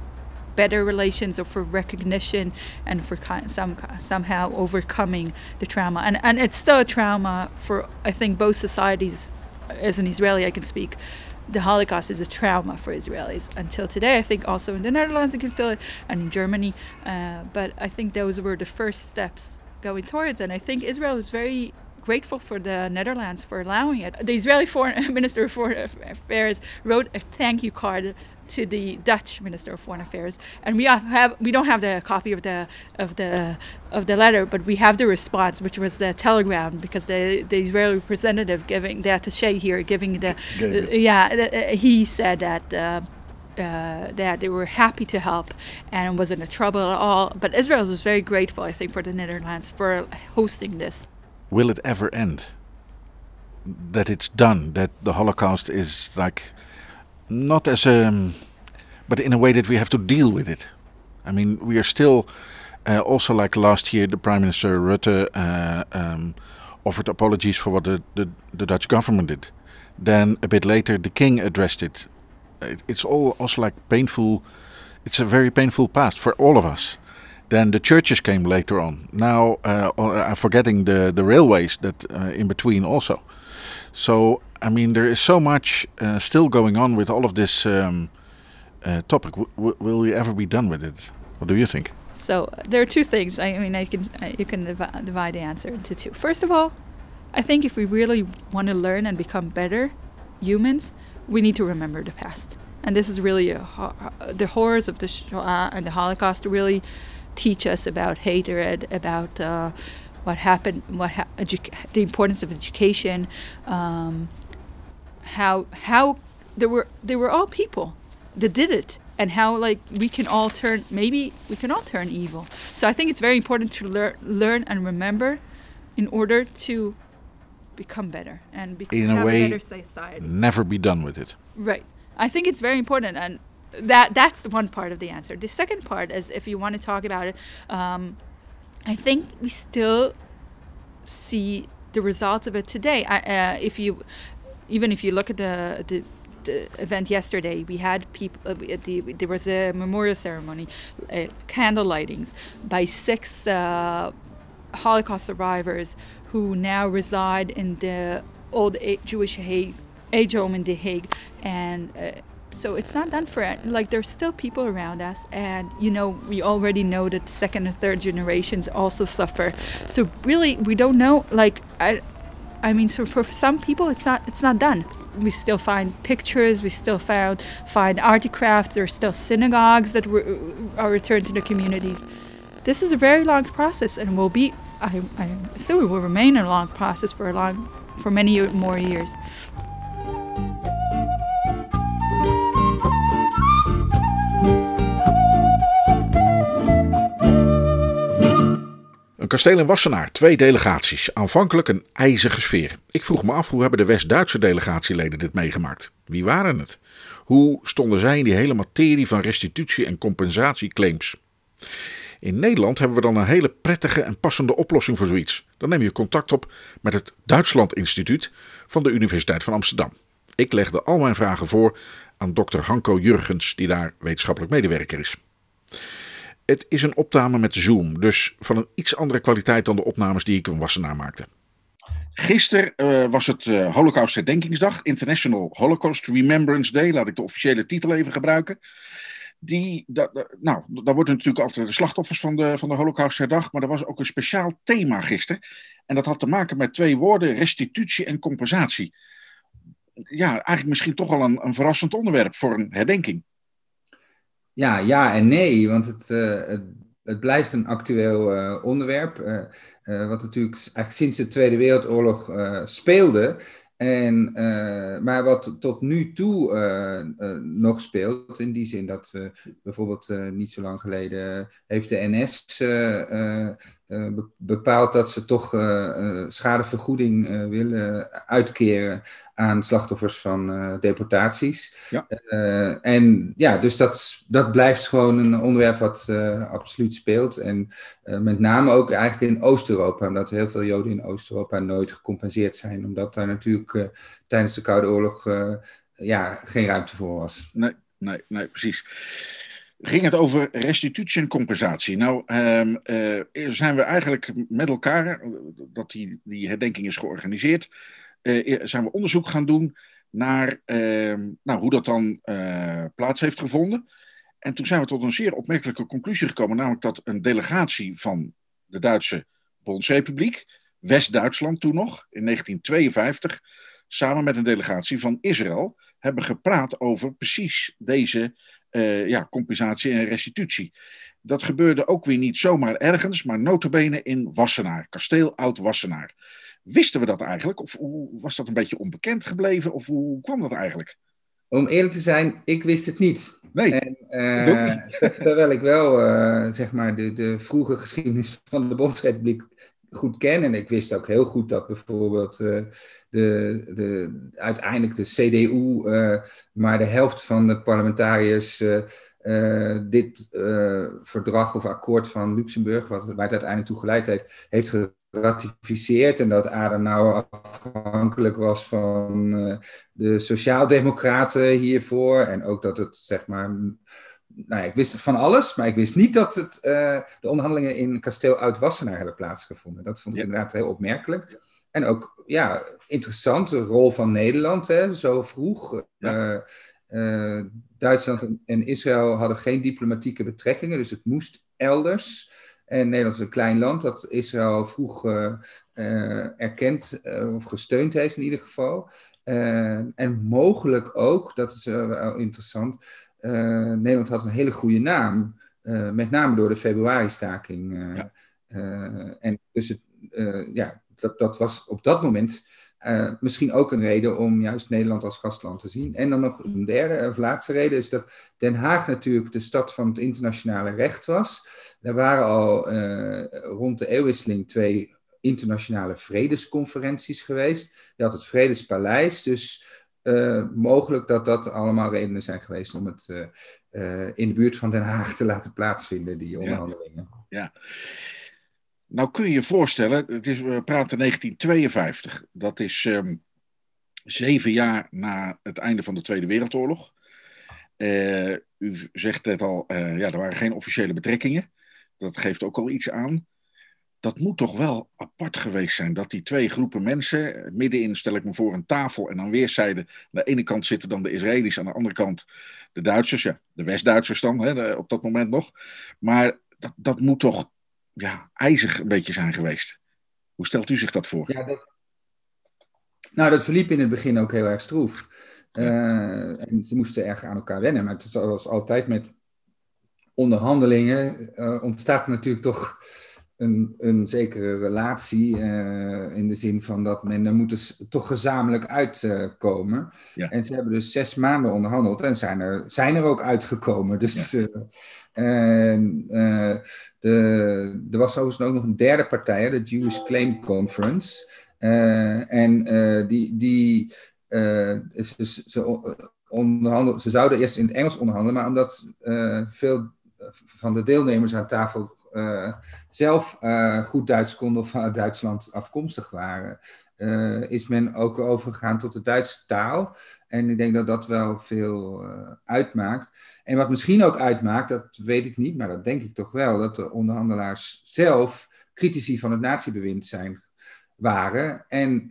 better relations or for recognition and for some somehow overcoming the trauma. And and it's still a trauma for I think both societies. As an Israeli, I can speak the Holocaust is a trauma for Israelis until today. I think also in the Netherlands you can feel it, and in Germany. Uh, but I think those were the first steps going towards, and I think Israel was very grateful for the Netherlands for allowing it. The Israeli foreign minister of foreign affairs wrote a thank you card to the Dutch Minister of Foreign Affairs, and we have, we don't have the copy of the of the of the letter, but we have the response, which was the telegram, because the the Israeli representative giving the attaché here giving the it. yeah uh, he said that. Uh, uh, that they were happy to help and wasn't a trouble at all. But Israel was very grateful, I think, for the Netherlands for hosting this. Will it ever end? That it's done, that the Holocaust is like not as a, but in a way that we have to deal with it. I mean, we are still uh, also like last year, the Prime Minister Rutte uh, um, offered apologies for what the, the, the Dutch government did. Then a bit later, the King addressed it. it. It's all also like painful. It's a very painful past for all of us. Then the churches came later on. Now uh, I'm forgetting the the railways that uh, in between also. So I mean, there is so much uh, still going on with all of this um, uh, topic. W- will we ever be done with it? What do you think? So there are two things. I mean, I can I, you can divi- divide the answer into two. First of all, I think if we really want to learn and become better humans, we need to remember the past. And this is really the horrors of the Shoah and the Holocaust really teach us about hatred, about uh, what happened, what ha- the importance of education, um, how how there were they were all people that did it and how like we can all turn maybe we can all turn evil. So i think it's very important to learn learn and remember in order to become better and be- In a way, a better society Never be done with it. right. I think it's very important and that that's the one part of the answer. The second part is if you want to talk about it um, i think we still see the results of it today. I, uh, if you even if you look at the, the event yesterday, we had people. Uh, the, there was a memorial ceremony, uh, candle lightings by six uh, Holocaust survivors who now reside in the old Jewish Hague, age home in The Hague, and uh, so it's not done for like there's still people around us and you know we already know that second and third generations also suffer so really we don't know like i i mean so for some people it's not it's not done. We still find pictures we still found find artifacts are still synagogues that were, uh, are returned to the communities. This is a very long process and will be i, I assume it will remain a long process for a long for many more years Kasteel in Wassenaar, twee delegaties, aanvankelijk een ijzige sfeer. Ik vroeg me af hoe hebben de West-Duitse delegatieleden dit meegemaakt? Wie waren het? Hoe stonden zij in die hele materie van restitutie en compensatieclaims? In Nederland hebben we dan een hele prettige en passende oplossing voor zoiets. Dan neem je contact op met het Duitsland Instituut van de Universiteit van Amsterdam. Ik legde al mijn vragen voor aan dokter Hanko Jurgens, die daar wetenschappelijk medewerker is. Het is een opname met Zoom, dus van een iets andere kwaliteit dan de opnames die ik in Wassenaar maakte. Gisteren uh, was het uh, Holocaust Herdenkingsdag, International Holocaust Remembrance Day, laat ik de officiële titel even gebruiken. Die, dat, nou, daar worden natuurlijk altijd de slachtoffers van de, van de Holocaust herdacht, maar er was ook een speciaal thema gisteren. En dat had te maken met twee woorden, restitutie en compensatie. Ja, eigenlijk misschien toch wel een, een verrassend onderwerp voor een herdenking. Ja, ja en nee, want het, uh, het, het, blijft een actueel uh, onderwerp. Uh, wat natuurlijk eigenlijk sinds de Tweede Wereldoorlog speelde. En, maar wat tot nu toe nog speelt, in die zin dat we bijvoorbeeld niet zo lang geleden heeft de NS bepaald dat ze toch schadevergoeding willen uitkeren aan slachtoffers van deportaties. Ja. En ja, dus dat, dat blijft gewoon een onderwerp wat absoluut speelt. En met name ook eigenlijk in Oost-Europa, omdat heel veel Joden in Oost-Europa nooit gecompenseerd zijn, omdat daar natuurlijk tijdens de Koude Oorlog ja, geen ruimte voor was. Nee, nee, nee, precies. Ging het over restitutie en compensatie? Nou, um, zijn we eigenlijk met elkaar, dat die, die herdenking is georganiseerd, uh, zijn we onderzoek gaan doen naar uh, nou, hoe dat dan plaats heeft gevonden. En toen zijn we tot een zeer opmerkelijke conclusie gekomen, namelijk dat een delegatie van de Duitse Bondsrepubliek, West-Duitsland toen nog, in 1952, samen met een delegatie van Israël, hebben gepraat over precies deze ja, compensatie en restitutie. Dat gebeurde ook weer niet zomaar ergens, maar notabene in Wassenaar, kasteel Oud-Wassenaar. Wisten we dat eigenlijk? Of was dat een beetje onbekend gebleven? Of hoe kwam dat eigenlijk? Om eerlijk te zijn, ik wist het niet. Nee. En, uh, terwijl ik wel uh, zeg maar de, de vroege geschiedenis van de Bondsrepubliek goed ken. En ik wist ook heel goed dat bijvoorbeeld de, de, uiteindelijk de CDU maar de helft van de parlementariërs uh, dit uh, verdrag of akkoord van Luxemburg, wat, waar het uiteindelijk toe geleid heeft, heeft geratificeerd. En dat Adenauer afhankelijk was van uh, de Sociaaldemocraten hiervoor. En ook dat het, zeg maar. Nou ja, ik wist van alles, maar ik wist niet dat het, de onderhandelingen in kasteel Oud-Wassenaar hebben plaatsgevonden. Dat vond ik inderdaad heel opmerkelijk. En ook, ja, interessant, de rol van Nederland, hè, zo vroeg. Ja. Uh, Duitsland en Israël hadden geen diplomatieke betrekkingen, dus het moest elders. En Nederland is een klein land dat Israël vroeg uh, uh, erkend of gesteund heeft in ieder geval. en mogelijk ook, dat is wel interessant, Nederland had een hele goede naam, met name door de februari-staking. Ja. en dus het, ja, dat, dat was op dat moment uh, misschien ook een reden om juist Nederland als gastland te zien. En dan nog een derde of laatste reden is dat Den Haag natuurlijk de stad van het internationale recht was. Er waren al uh, rond de eeuwwisseling twee internationale vredesconferenties geweest. Je had het Vredespaleis, dus uh, mogelijk dat dat allemaal redenen zijn geweest om het in de buurt van Den Haag te laten plaatsvinden, die onderhandelingen. ja. ja. Nou kun je je voorstellen, het is, we praten 1952. Dat is um, zeven jaar na het einde van de Tweede Wereldoorlog. Uh, u zegt het al, uh, ja, er waren geen officiële betrekkingen. Dat geeft ook al iets aan. dat moet toch wel apart geweest zijn. Dat die twee groepen mensen, middenin stel ik me voor een tafel en aan weerszijden, aan de ene kant zitten dan de Israëli's, aan de andere kant de Duitsers, ja, de West-Duitsers dan, hè, op dat moment nog. Maar dat, dat moet toch ja, ijzig een beetje zijn geweest. Hoe stelt u zich dat voor? Ja, dat... Nou, dat verliep in het begin ook heel erg stroef. Uh, en ze moesten erg aan elkaar wennen. Maar zoals altijd met onderhandelingen uh, ontstaat er natuurlijk toch een, een zekere relatie. Uh, in de zin van dat men er moet dus toch gezamenlijk uitkomen. Ja. En ze hebben dus zes maanden onderhandeld en zijn er, zijn er ook uitgekomen. Dus ja. En de, er was overigens ook nog een derde partij, de Jewish Claim Conference. en die, die ze, ze, onderhandel, ze zouden eerst in het Engels onderhandelen, maar omdat veel van de deelnemers aan tafel uh, zelf uh, goed Duits konden of uit Duitsland afkomstig waren, is men ook overgegaan tot de Duitse taal. En ik denk dat dat wel veel uitmaakt. En wat misschien ook uitmaakt, dat weet ik niet, maar dat denk ik toch wel, dat de onderhandelaars zelf critici van het natiebewind zijn waren en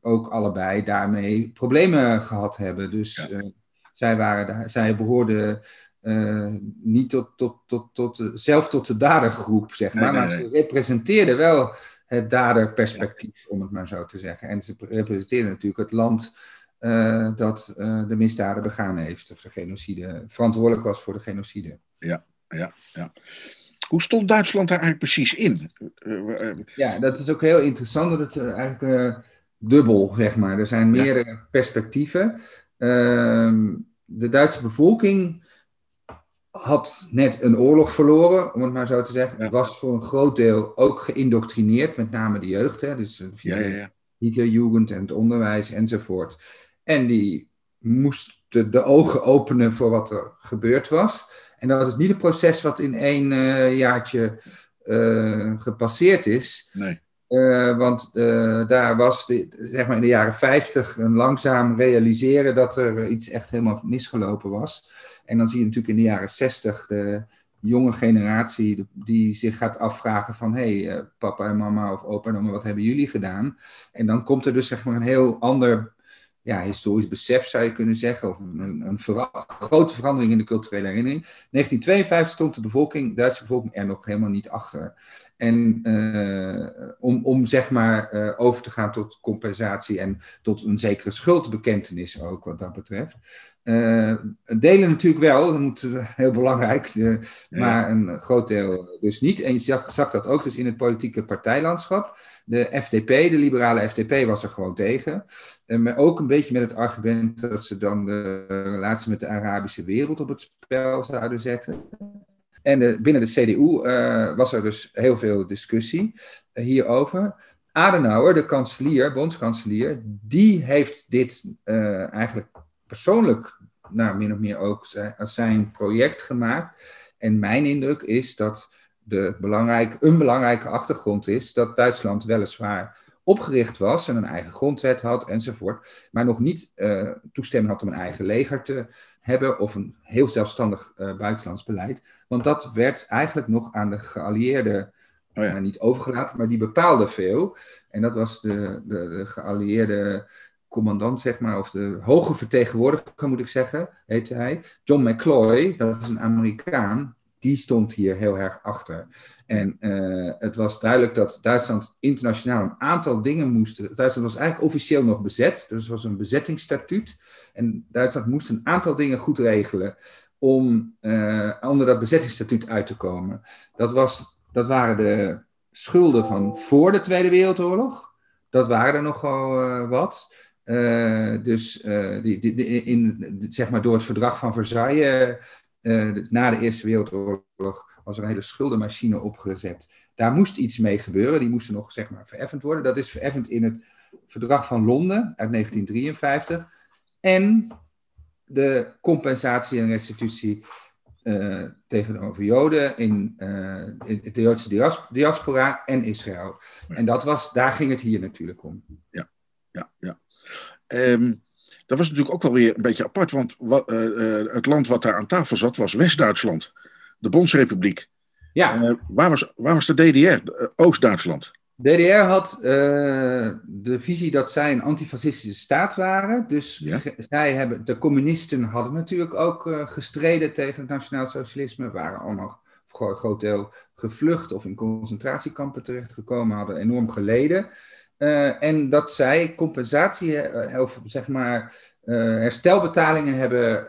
ook allebei daarmee problemen gehad hebben. Dus ja. zij, waren, zij behoorden uh, niet tot, tot, tot, tot, zelf tot de dadergroep, zeg maar. Nee, nee, nee. Maar ze representeerden wel het daderperspectief, ja. om het maar zo te zeggen. En ze representeerden natuurlijk het land uh, dat uh, de misdaden begaan heeft, of de genocide, verantwoordelijk was voor de genocide. Ja, ja, ja. Hoe stond Duitsland daar eigenlijk precies in? Ja, dat is ook heel interessant. Dat is eigenlijk dubbel, zeg maar. Er zijn meerdere ja. perspectieven. Ehm, de Duitse bevolking had net een oorlog verloren, om het maar zo te zeggen. Ja. Was voor een groot deel ook geïndoctrineerd, met name de jeugd. Hè, dus via ja, ja, Hitlerjugend en het onderwijs enzovoort. En die moesten de ogen openen voor wat er gebeurd was. En dat is niet een proces wat in één uh, jaartje uh, gepasseerd is. Nee. Uh, want daar was de, zeg maar in de jaren 50 een langzaam realiseren dat er iets echt helemaal misgelopen was. En dan zie je natuurlijk in de jaren 60 de jonge generatie die zich gaat afvragen van hé, hey, papa en mama of opa en oma, wat hebben jullie gedaan? En dan komt er dus zeg maar een heel ander ja, historisch besef zou je kunnen zeggen, of een, een grote verandering in de culturele herinnering. 1952 stond de bevolking, Duitse bevolking er nog helemaal niet achter. En uh, om, om zeg maar uh, over te gaan tot compensatie en tot een zekere schuldbekentenis ook wat dat betreft. Uh, delen natuurlijk wel, dat moet heel belangrijk, de, ja. maar een groot deel dus niet. En je zag, zag, dat ook dus in het politieke partijlandschap. De FDP, de liberale FDP, was er gewoon tegen. Uh, maar ook een beetje met het argument dat ze dan de relatie met de Arabische wereld op het spel zouden zetten. En de, binnen de CDU uh, was er dus heel veel discussie hierover. Adenauer, de kanselier, bondskanselier, die heeft dit eigenlijk persoonlijk nou, min of meer ook zijn, als zijn project gemaakt. En mijn indruk is dat de belangrijk, een belangrijke achtergrond is dat Duitsland weliswaar opgericht was en een eigen grondwet had enzovoort, maar nog niet uh, toestemming had om een eigen leger te hebben of een heel zelfstandig uh, buitenlands beleid. Want dat werd eigenlijk nog aan de geallieerden oh ja. uh, niet overgelaten, maar die bepaalde veel. En dat was de, de, de geallieerde commandant, zeg maar, of de hoge vertegenwoordiger, moet ik zeggen, heette hij. John McCloy, dat is een Amerikaan, die stond hier heel erg achter. En uh, het was duidelijk dat Duitsland internationaal een aantal dingen moest. Duitsland was eigenlijk officieel nog bezet, dus het was een bezettingsstatuut. En Duitsland moest een aantal dingen goed regelen om uh, onder dat bezettingsstatuut uit te komen. Dat, was, dat waren de schulden van voor de Tweede Wereldoorlog. Dat waren er nogal uh, wat. Uh, dus uh, die, die, die, in, zeg maar door het verdrag van Versailles, uh, na de Eerste Wereldoorlog, was er een hele schuldenmachine opgezet. Daar moest iets mee gebeuren, die moesten nog zeg maar vereffend worden. Dat is vereffend in het verdrag van Londen uit 1953. En de compensatie en restitutie tegenover Joden in, in, de Joodse diaspora en Israël. Ja. En dat was, daar ging het hier natuurlijk om. Ja, ja, ja. Um, dat was natuurlijk ook wel weer een beetje apart, want wat, uh, uh, het land wat daar aan tafel zat was West-Duitsland, de Bondsrepubliek. Ja. Uh, waar, was, waar was de DDR? Oost-Duitsland. DDR had de visie dat zij een antifascistische staat waren. Dus Ja. zij hebben, de communisten hadden natuurlijk ook gestreden tegen het nationaal socialisme. Waren allemaal voor een groot deel gevlucht of in concentratiekampen terechtgekomen, hadden enorm geleden. Uh, en dat zij compensatie, of zeg maar herstelbetalingen hebben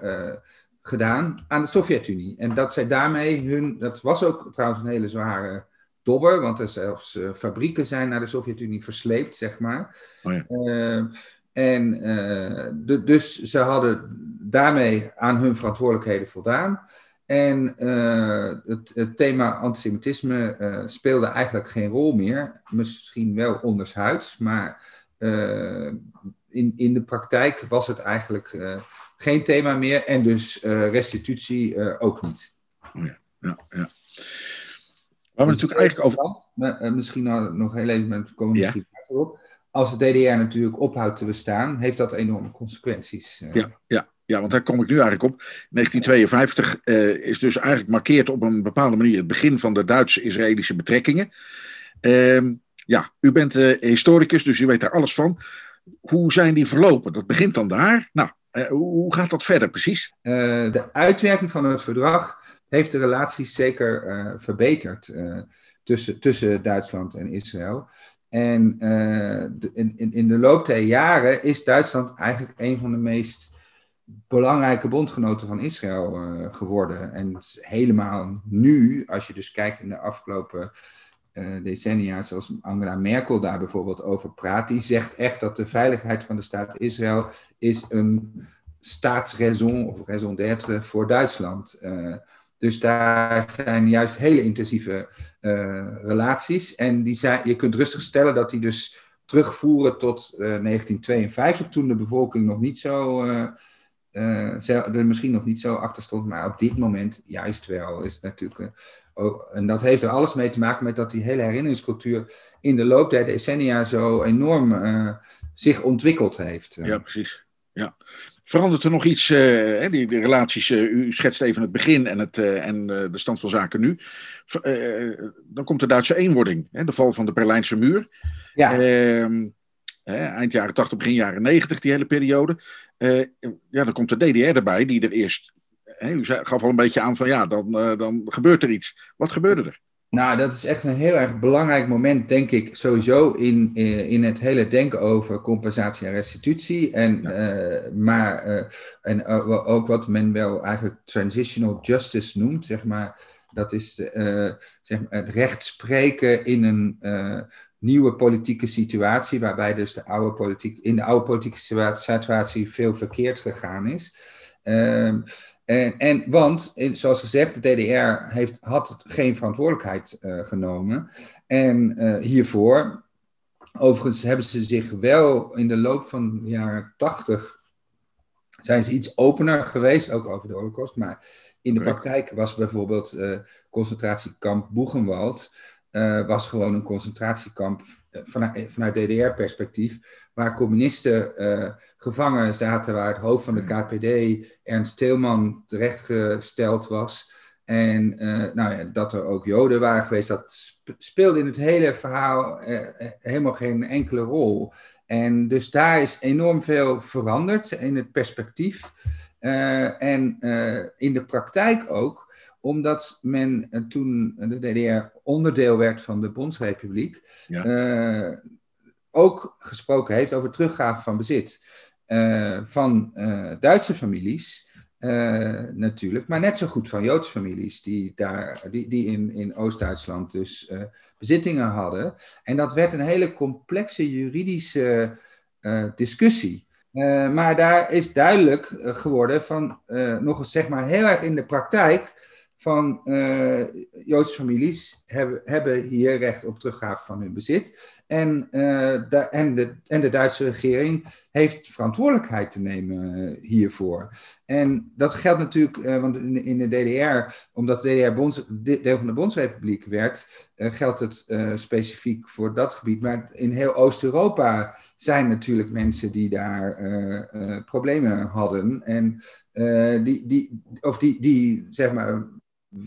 gedaan aan de Sovjet-Unie. En dat zij daarmee hun, dat was ook trouwens een hele zware dobber, want er zelfs fabrieken zijn naar de Sovjet-Unie versleept, zeg maar. Oh ja. en de, dus ze hadden daarmee aan hun verantwoordelijkheden voldaan. En het, het, thema antisemitisme speelde eigenlijk geen rol meer. Misschien wel ondershuids, maar in, in de praktijk was het eigenlijk geen thema meer. En dus restitutie ook niet. Oh ja, ja, ja. Waar we natuurlijk eigenlijk over. Maar, misschien nog heel even met komen misschien ja. op. Als de DDR natuurlijk ophoudt te bestaan, heeft dat enorme consequenties. Ja, ja, ja, want daar kom ik nu eigenlijk op. 1952 uh, is dus eigenlijk markeert op een bepaalde manier het begin van de Duitse-Israëlische betrekkingen. Uh, ja, u bent uh, historicus, dus u weet daar alles van. Hoe zijn die verlopen? Dat begint dan daar. Nou, uh, hoe gaat dat verder precies? de uitwerking van het verdrag heeft de relaties zeker verbeterd tussen, tussen Duitsland en Israël. En in, in de loop der jaren is Duitsland eigenlijk een van de meest belangrijke bondgenoten van Israël geworden. En helemaal nu, als je dus kijkt in de afgelopen decennia, zoals Angela Merkel daar bijvoorbeeld over praat, die zegt echt dat de veiligheid van de staat Israël is een staatsraison of raison d'être voor Duitsland. Uh, dus daar zijn juist hele intensieve relaties. En die zijn, je kunt rustig stellen dat die dus terugvoeren tot uh, 1952, toen de bevolking nog niet zo, uh, er misschien nog niet zo achter stond, maar op dit moment juist wel. Is natuurlijk, oh, en dat heeft er alles mee te maken met dat die hele herinneringscultuur in de loop der decennia zo enorm zich ontwikkeld heeft. Ja, precies. Ja. Verandert er nog iets, uh, die, die, relaties, u schetst even het begin en, het, en de stand van zaken nu. dan komt de Duitse eenwording, hè, de val van de Berlijnse muur. Ja. Eind jaren 80, begin jaren 90, die hele periode. ja, dan komt de DDR erbij, die er eerst, u gaf al een beetje aan van ja, dan, dan gebeurt er iets. Wat gebeurde er? Nou, dat is echt een heel erg belangrijk moment, denk ik, sowieso in, in het hele denken over compensatie en restitutie. En, ja. uh, maar, uh, en uh, ook wat men wel eigenlijk transitional justice noemt, zeg maar. Dat is zeg maar het recht spreken in een nieuwe politieke situatie, waarbij dus de oude politiek, in de oude politieke situatie veel verkeerd gegaan is. Ehm, en, en, want, zoals gezegd, de DDR heeft, had geen verantwoordelijkheid uh, genomen. En uh, hiervoor, overigens hebben ze zich wel in de loop van de jaren tachtig, zijn ze iets opener geweest, ook over de holocaust. Maar in de praktijk was bijvoorbeeld uh, concentratiekamp Boegenwald, was gewoon een concentratiekamp vanuit, vanuit DDR-perspectief, waar communisten uh, gevangen zaten, waar het hoofd van de KPD, Ernst Teelman, terechtgesteld was. En uh, nou ja, dat er ook Joden waren geweest, dat speelde in het hele verhaal helemaal geen enkele rol. En dus daar is enorm veel veranderd in het perspectief en in de praktijk ook omdat men uh, toen de DDR onderdeel werd van de Bondsrepubliek, ja. uh, ook gesproken heeft over teruggave van bezit uh, van Duitse families. natuurlijk, maar net zo goed van Joodse families die, daar, die, die in, in Oost-Duitsland dus bezittingen hadden. En dat werd een hele complexe juridische discussie. maar daar is duidelijk geworden van, nog eens zeg maar heel erg in de praktijk, van uh, Joodse families hebben, hebben hier recht op teruggave van hun bezit. En, uh, de, en, de, en de Duitse regering heeft verantwoordelijkheid te nemen uh, hiervoor. En dat geldt natuurlijk, want in, in, de DDR, omdat de DDR deel van de Bondsrepubliek werd, geldt het specifiek voor dat gebied. Maar in heel Oost-Europa zijn natuurlijk mensen die daar problemen hadden. En die, die, of die, die, zeg maar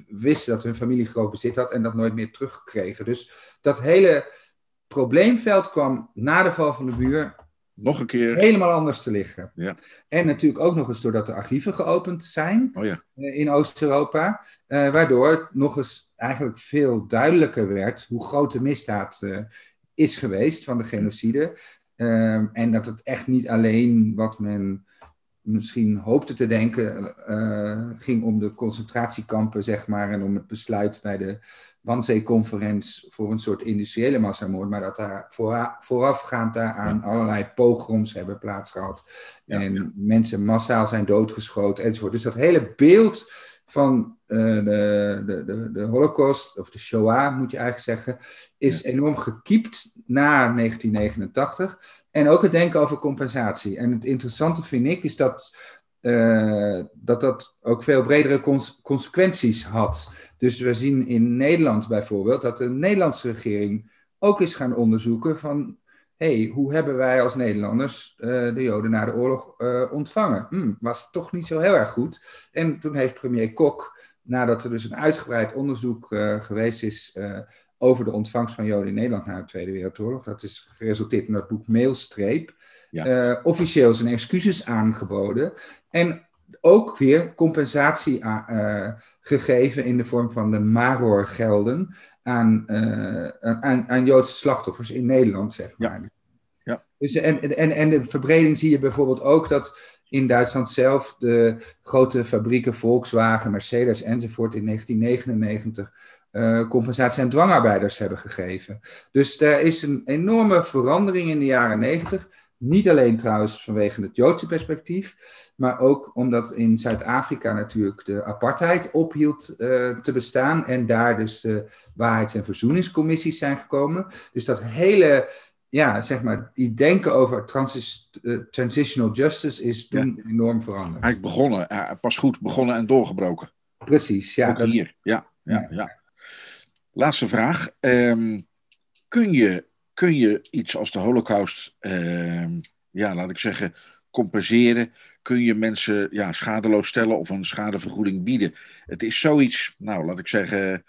wisten dat hun familie groot bezit had en dat nooit meer terugkregen. Dus dat hele probleemveld kwam na de val van de muur nog een keer helemaal anders te liggen. Ja. En natuurlijk ook nog eens doordat de archieven geopend zijn oh ja. eh, in Oost-Europa, eh, waardoor het nog eens eigenlijk veel duidelijker werd hoe groot de misdaad uh, is geweest van de genocide. Ehm, en dat het echt niet alleen wat men misschien hoopte te denken, ging om de concentratiekampen, zeg maar, en om het besluit bij de Wannsee-conferentie voor een soort industriële massamoord, maar dat daar voorafgaand daaraan allerlei pogroms hebben plaatsgehad. en mensen massaal zijn doodgeschoten enzovoort. Dus dat hele beeld van uh, de, de, de, de Holocaust, of de Shoah moet je eigenlijk zeggen, is enorm gekiept na 1989. En ook het denken over compensatie. En het interessante vind ik is dat uh, dat dat ook veel bredere cons consequenties had. Dus we zien in Nederland bijvoorbeeld dat de Nederlandse regering ook is gaan onderzoeken van hey, hoe hebben wij als Nederlanders uh, de Joden na de oorlog uh, ontvangen? Hm, was toch niet zo heel erg goed. En toen heeft premier Kok, nadat er dus een uitgebreid onderzoek geweest is over de ontvangst van Joden in Nederland na de Tweede Wereldoorlog, dat is geresulteerd in dat boek Mailstreep, ja. officieel zijn excuses aangeboden. En ook weer compensatie uh, gegeven in de vorm van de Maror-gelden aan, uh, aan, aan, Joodse slachtoffers in Nederland, zeg maar. Ja. ja. Dus, en, en, en de verbreding zie je bijvoorbeeld ook dat in Duitsland zelf de grote fabrieken Volkswagen, Mercedes enzovoort in 1999 uh, compensatie aan dwangarbeiders hebben gegeven. Dus er is een enorme verandering in de jaren 90. Niet alleen trouwens vanwege het Joodse perspectief, maar ook omdat in Zuid-Afrika natuurlijk de apartheid ophield uh, te bestaan en daar dus de waarheids- en verzoeningscommissies zijn gekomen. Dus dat hele, ja, zeg maar, die denken over transis, uh, transitional justice is toen ja. enorm veranderd. Eigenlijk begonnen, uh, pas goed begonnen en doorgebroken. Precies, ja. Hier, ja, ja, ja. Laatste vraag. Um, kun je kun je iets als de Holocaust, uh, ja, laat ik zeggen, compenseren? Kun je mensen ja, schadeloos stellen of een schadevergoeding bieden? Het is zoiets, nou, laat ik zeggen,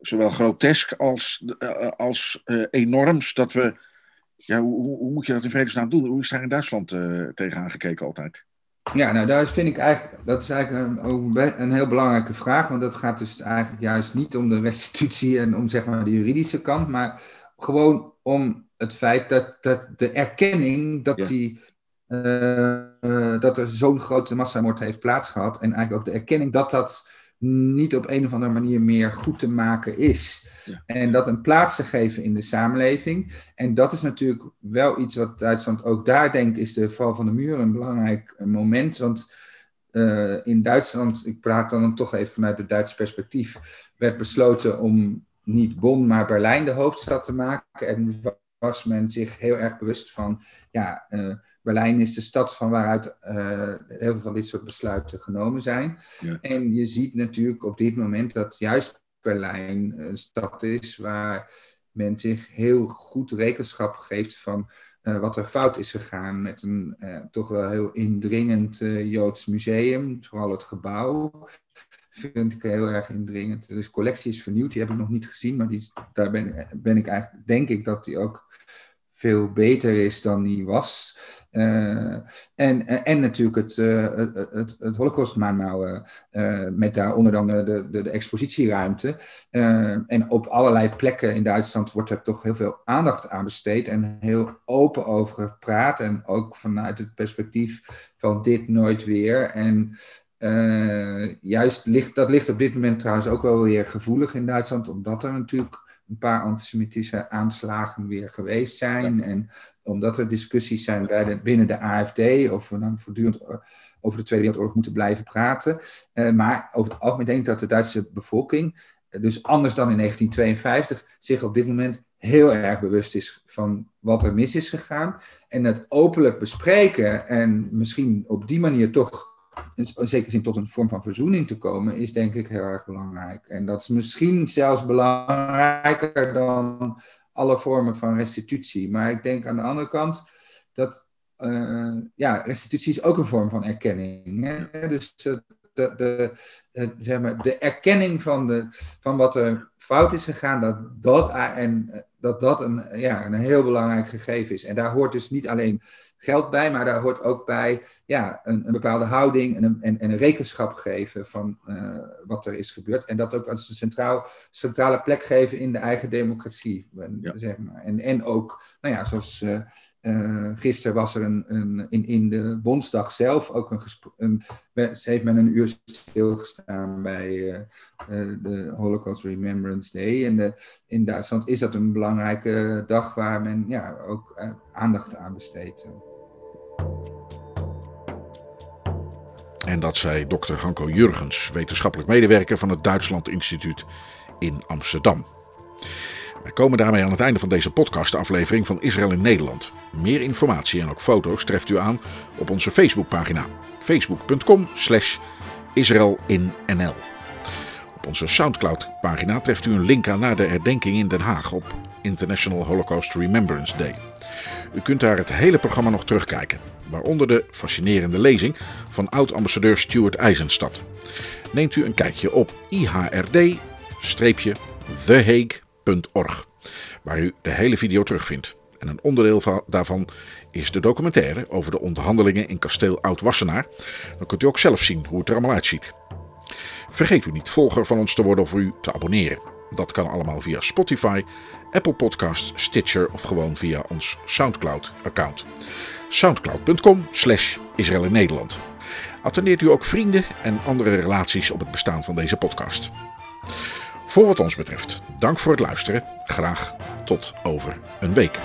zowel grotesk als, uh, als uh, enorms, dat we. Ja, hoe, hoe, moet je dat in vredesnaam doen? Hoe is daar in Duitsland uh, tegenaan gekeken altijd? Ja, nou, daar vind ik eigenlijk, dat is eigenlijk een, een heel belangrijke vraag, want dat gaat dus eigenlijk juist niet om de restitutie en om zeg maar de juridische kant, maar gewoon om het feit dat, dat de erkenning dat, die, uh, dat er zo'n grote massamoord heeft plaatsgehad. En eigenlijk ook de erkenning dat dat niet op een of andere manier meer goed te maken is. Ja. En dat een plaats te geven in de samenleving. En dat is natuurlijk wel iets wat Duitsland ook daar denkt, is de val van de muur een belangrijk moment. Want uh, in Duitsland, ik praat dan toch even vanuit het Duitse perspectief, werd besloten om niet Bonn, maar Berlijn de hoofdstad te maken. En was men zich heel erg bewust van, ja, uh, Berlijn is de stad van waaruit uh, heel veel van dit soort besluiten genomen zijn. Ja. En je ziet natuurlijk op dit moment dat juist Berlijn een stad is waar men zich heel goed rekenschap geeft van uh, wat er fout is gegaan met een toch wel heel indringend Joods museum, vooral het gebouw vind ik heel erg indringend. Dus collectie is vernieuwd, die heb ik nog niet gezien, maar die, daar ben, ben ik eigenlijk, denk ik dat die ook veel beter is dan die was. Uh, en, en, natuurlijk het, uh, het, het, het uh, met daaronder dan de, de, de expositieruimte. en op allerlei plekken in Duitsland wordt er toch heel veel aandacht aan besteed en heel open over gepraat. En ook vanuit het perspectief van dit nooit weer. En juist ligt, dat ligt op dit moment trouwens ook wel weer gevoelig in Duitsland, omdat er natuurlijk een paar antisemitische aanslagen weer geweest zijn. Ja. En omdat er discussies zijn bij de, binnen de AFD, of we dan voortdurend over de Tweede Wereldoorlog moeten blijven praten. Uh, maar over het algemeen denk ik dat de Duitse bevolking, dus anders dan in 1952, zich op dit moment heel erg bewust is van wat er mis is gegaan. En het openlijk bespreken en misschien op die manier toch in zekere zin tot een vorm van verzoening te komen, is denk ik heel erg belangrijk. En dat is misschien zelfs belangrijker dan alle vormen van restitutie. Maar ik denk aan de andere kant dat uh, ja, restitutie is ook een vorm van erkenning. Hè? Dus de, de, de, zeg maar, de erkenning van, de, van wat er fout is gegaan, dat dat, en, dat, dat een, ja, een heel belangrijk gegeven is. En daar hoort dus niet alleen geld bij, maar daar hoort ook bij ja, een, een bepaalde houding en een, en, en een rekenschap geven van uh, wat er is gebeurd. En dat ook als een centraal, centrale plek geven in de eigen democratie. Ja. Zeg maar. en, en ook, nou ja, zoals uh, uh, gisteren was er een, een, in, in de Bondsdag zelf ook een gesprek. Ze heeft men een uur stilgestaan bij uh, uh, de Holocaust Remembrance Day. En de, in Duitsland is dat een belangrijke dag waar men ja, ook aandacht aan besteedt. En dat zei dokter Hanko Jurgens, wetenschappelijk medewerker van het Duitsland Instituut in Amsterdam. Wij komen daarmee aan het einde van deze podcastaflevering van Israël in Nederland. Meer informatie en ook foto's treft u aan op onze Facebookpagina facebook.com slash israelinnl. Op onze Soundcloud-pagina treft u een link aan naar de herdenking in Den Haag op International Holocaust Remembrance Day. U kunt daar het hele programma nog terugkijken, waaronder de fascinerende lezing van oud-ambassadeur Stuart Eisenstad. Neemt u een kijkje op waar u de hele video terugvindt. En een onderdeel daarvan is de documentaire over de onderhandelingen in kasteel Oud-Wassenaar. Dan kunt u ook zelf zien hoe het er allemaal uitziet. Vergeet u niet volger van ons te worden of u te abonneren. Dat kan allemaal via Spotify, Apple Podcasts, Stitcher of gewoon via ons Soundcloud-account. Soundcloud.com slash Israël in Nederland. Attendeert u ook vrienden en andere relaties op het bestaan van deze podcast. Voor wat ons betreft, dank voor het luisteren. Graag tot over een week.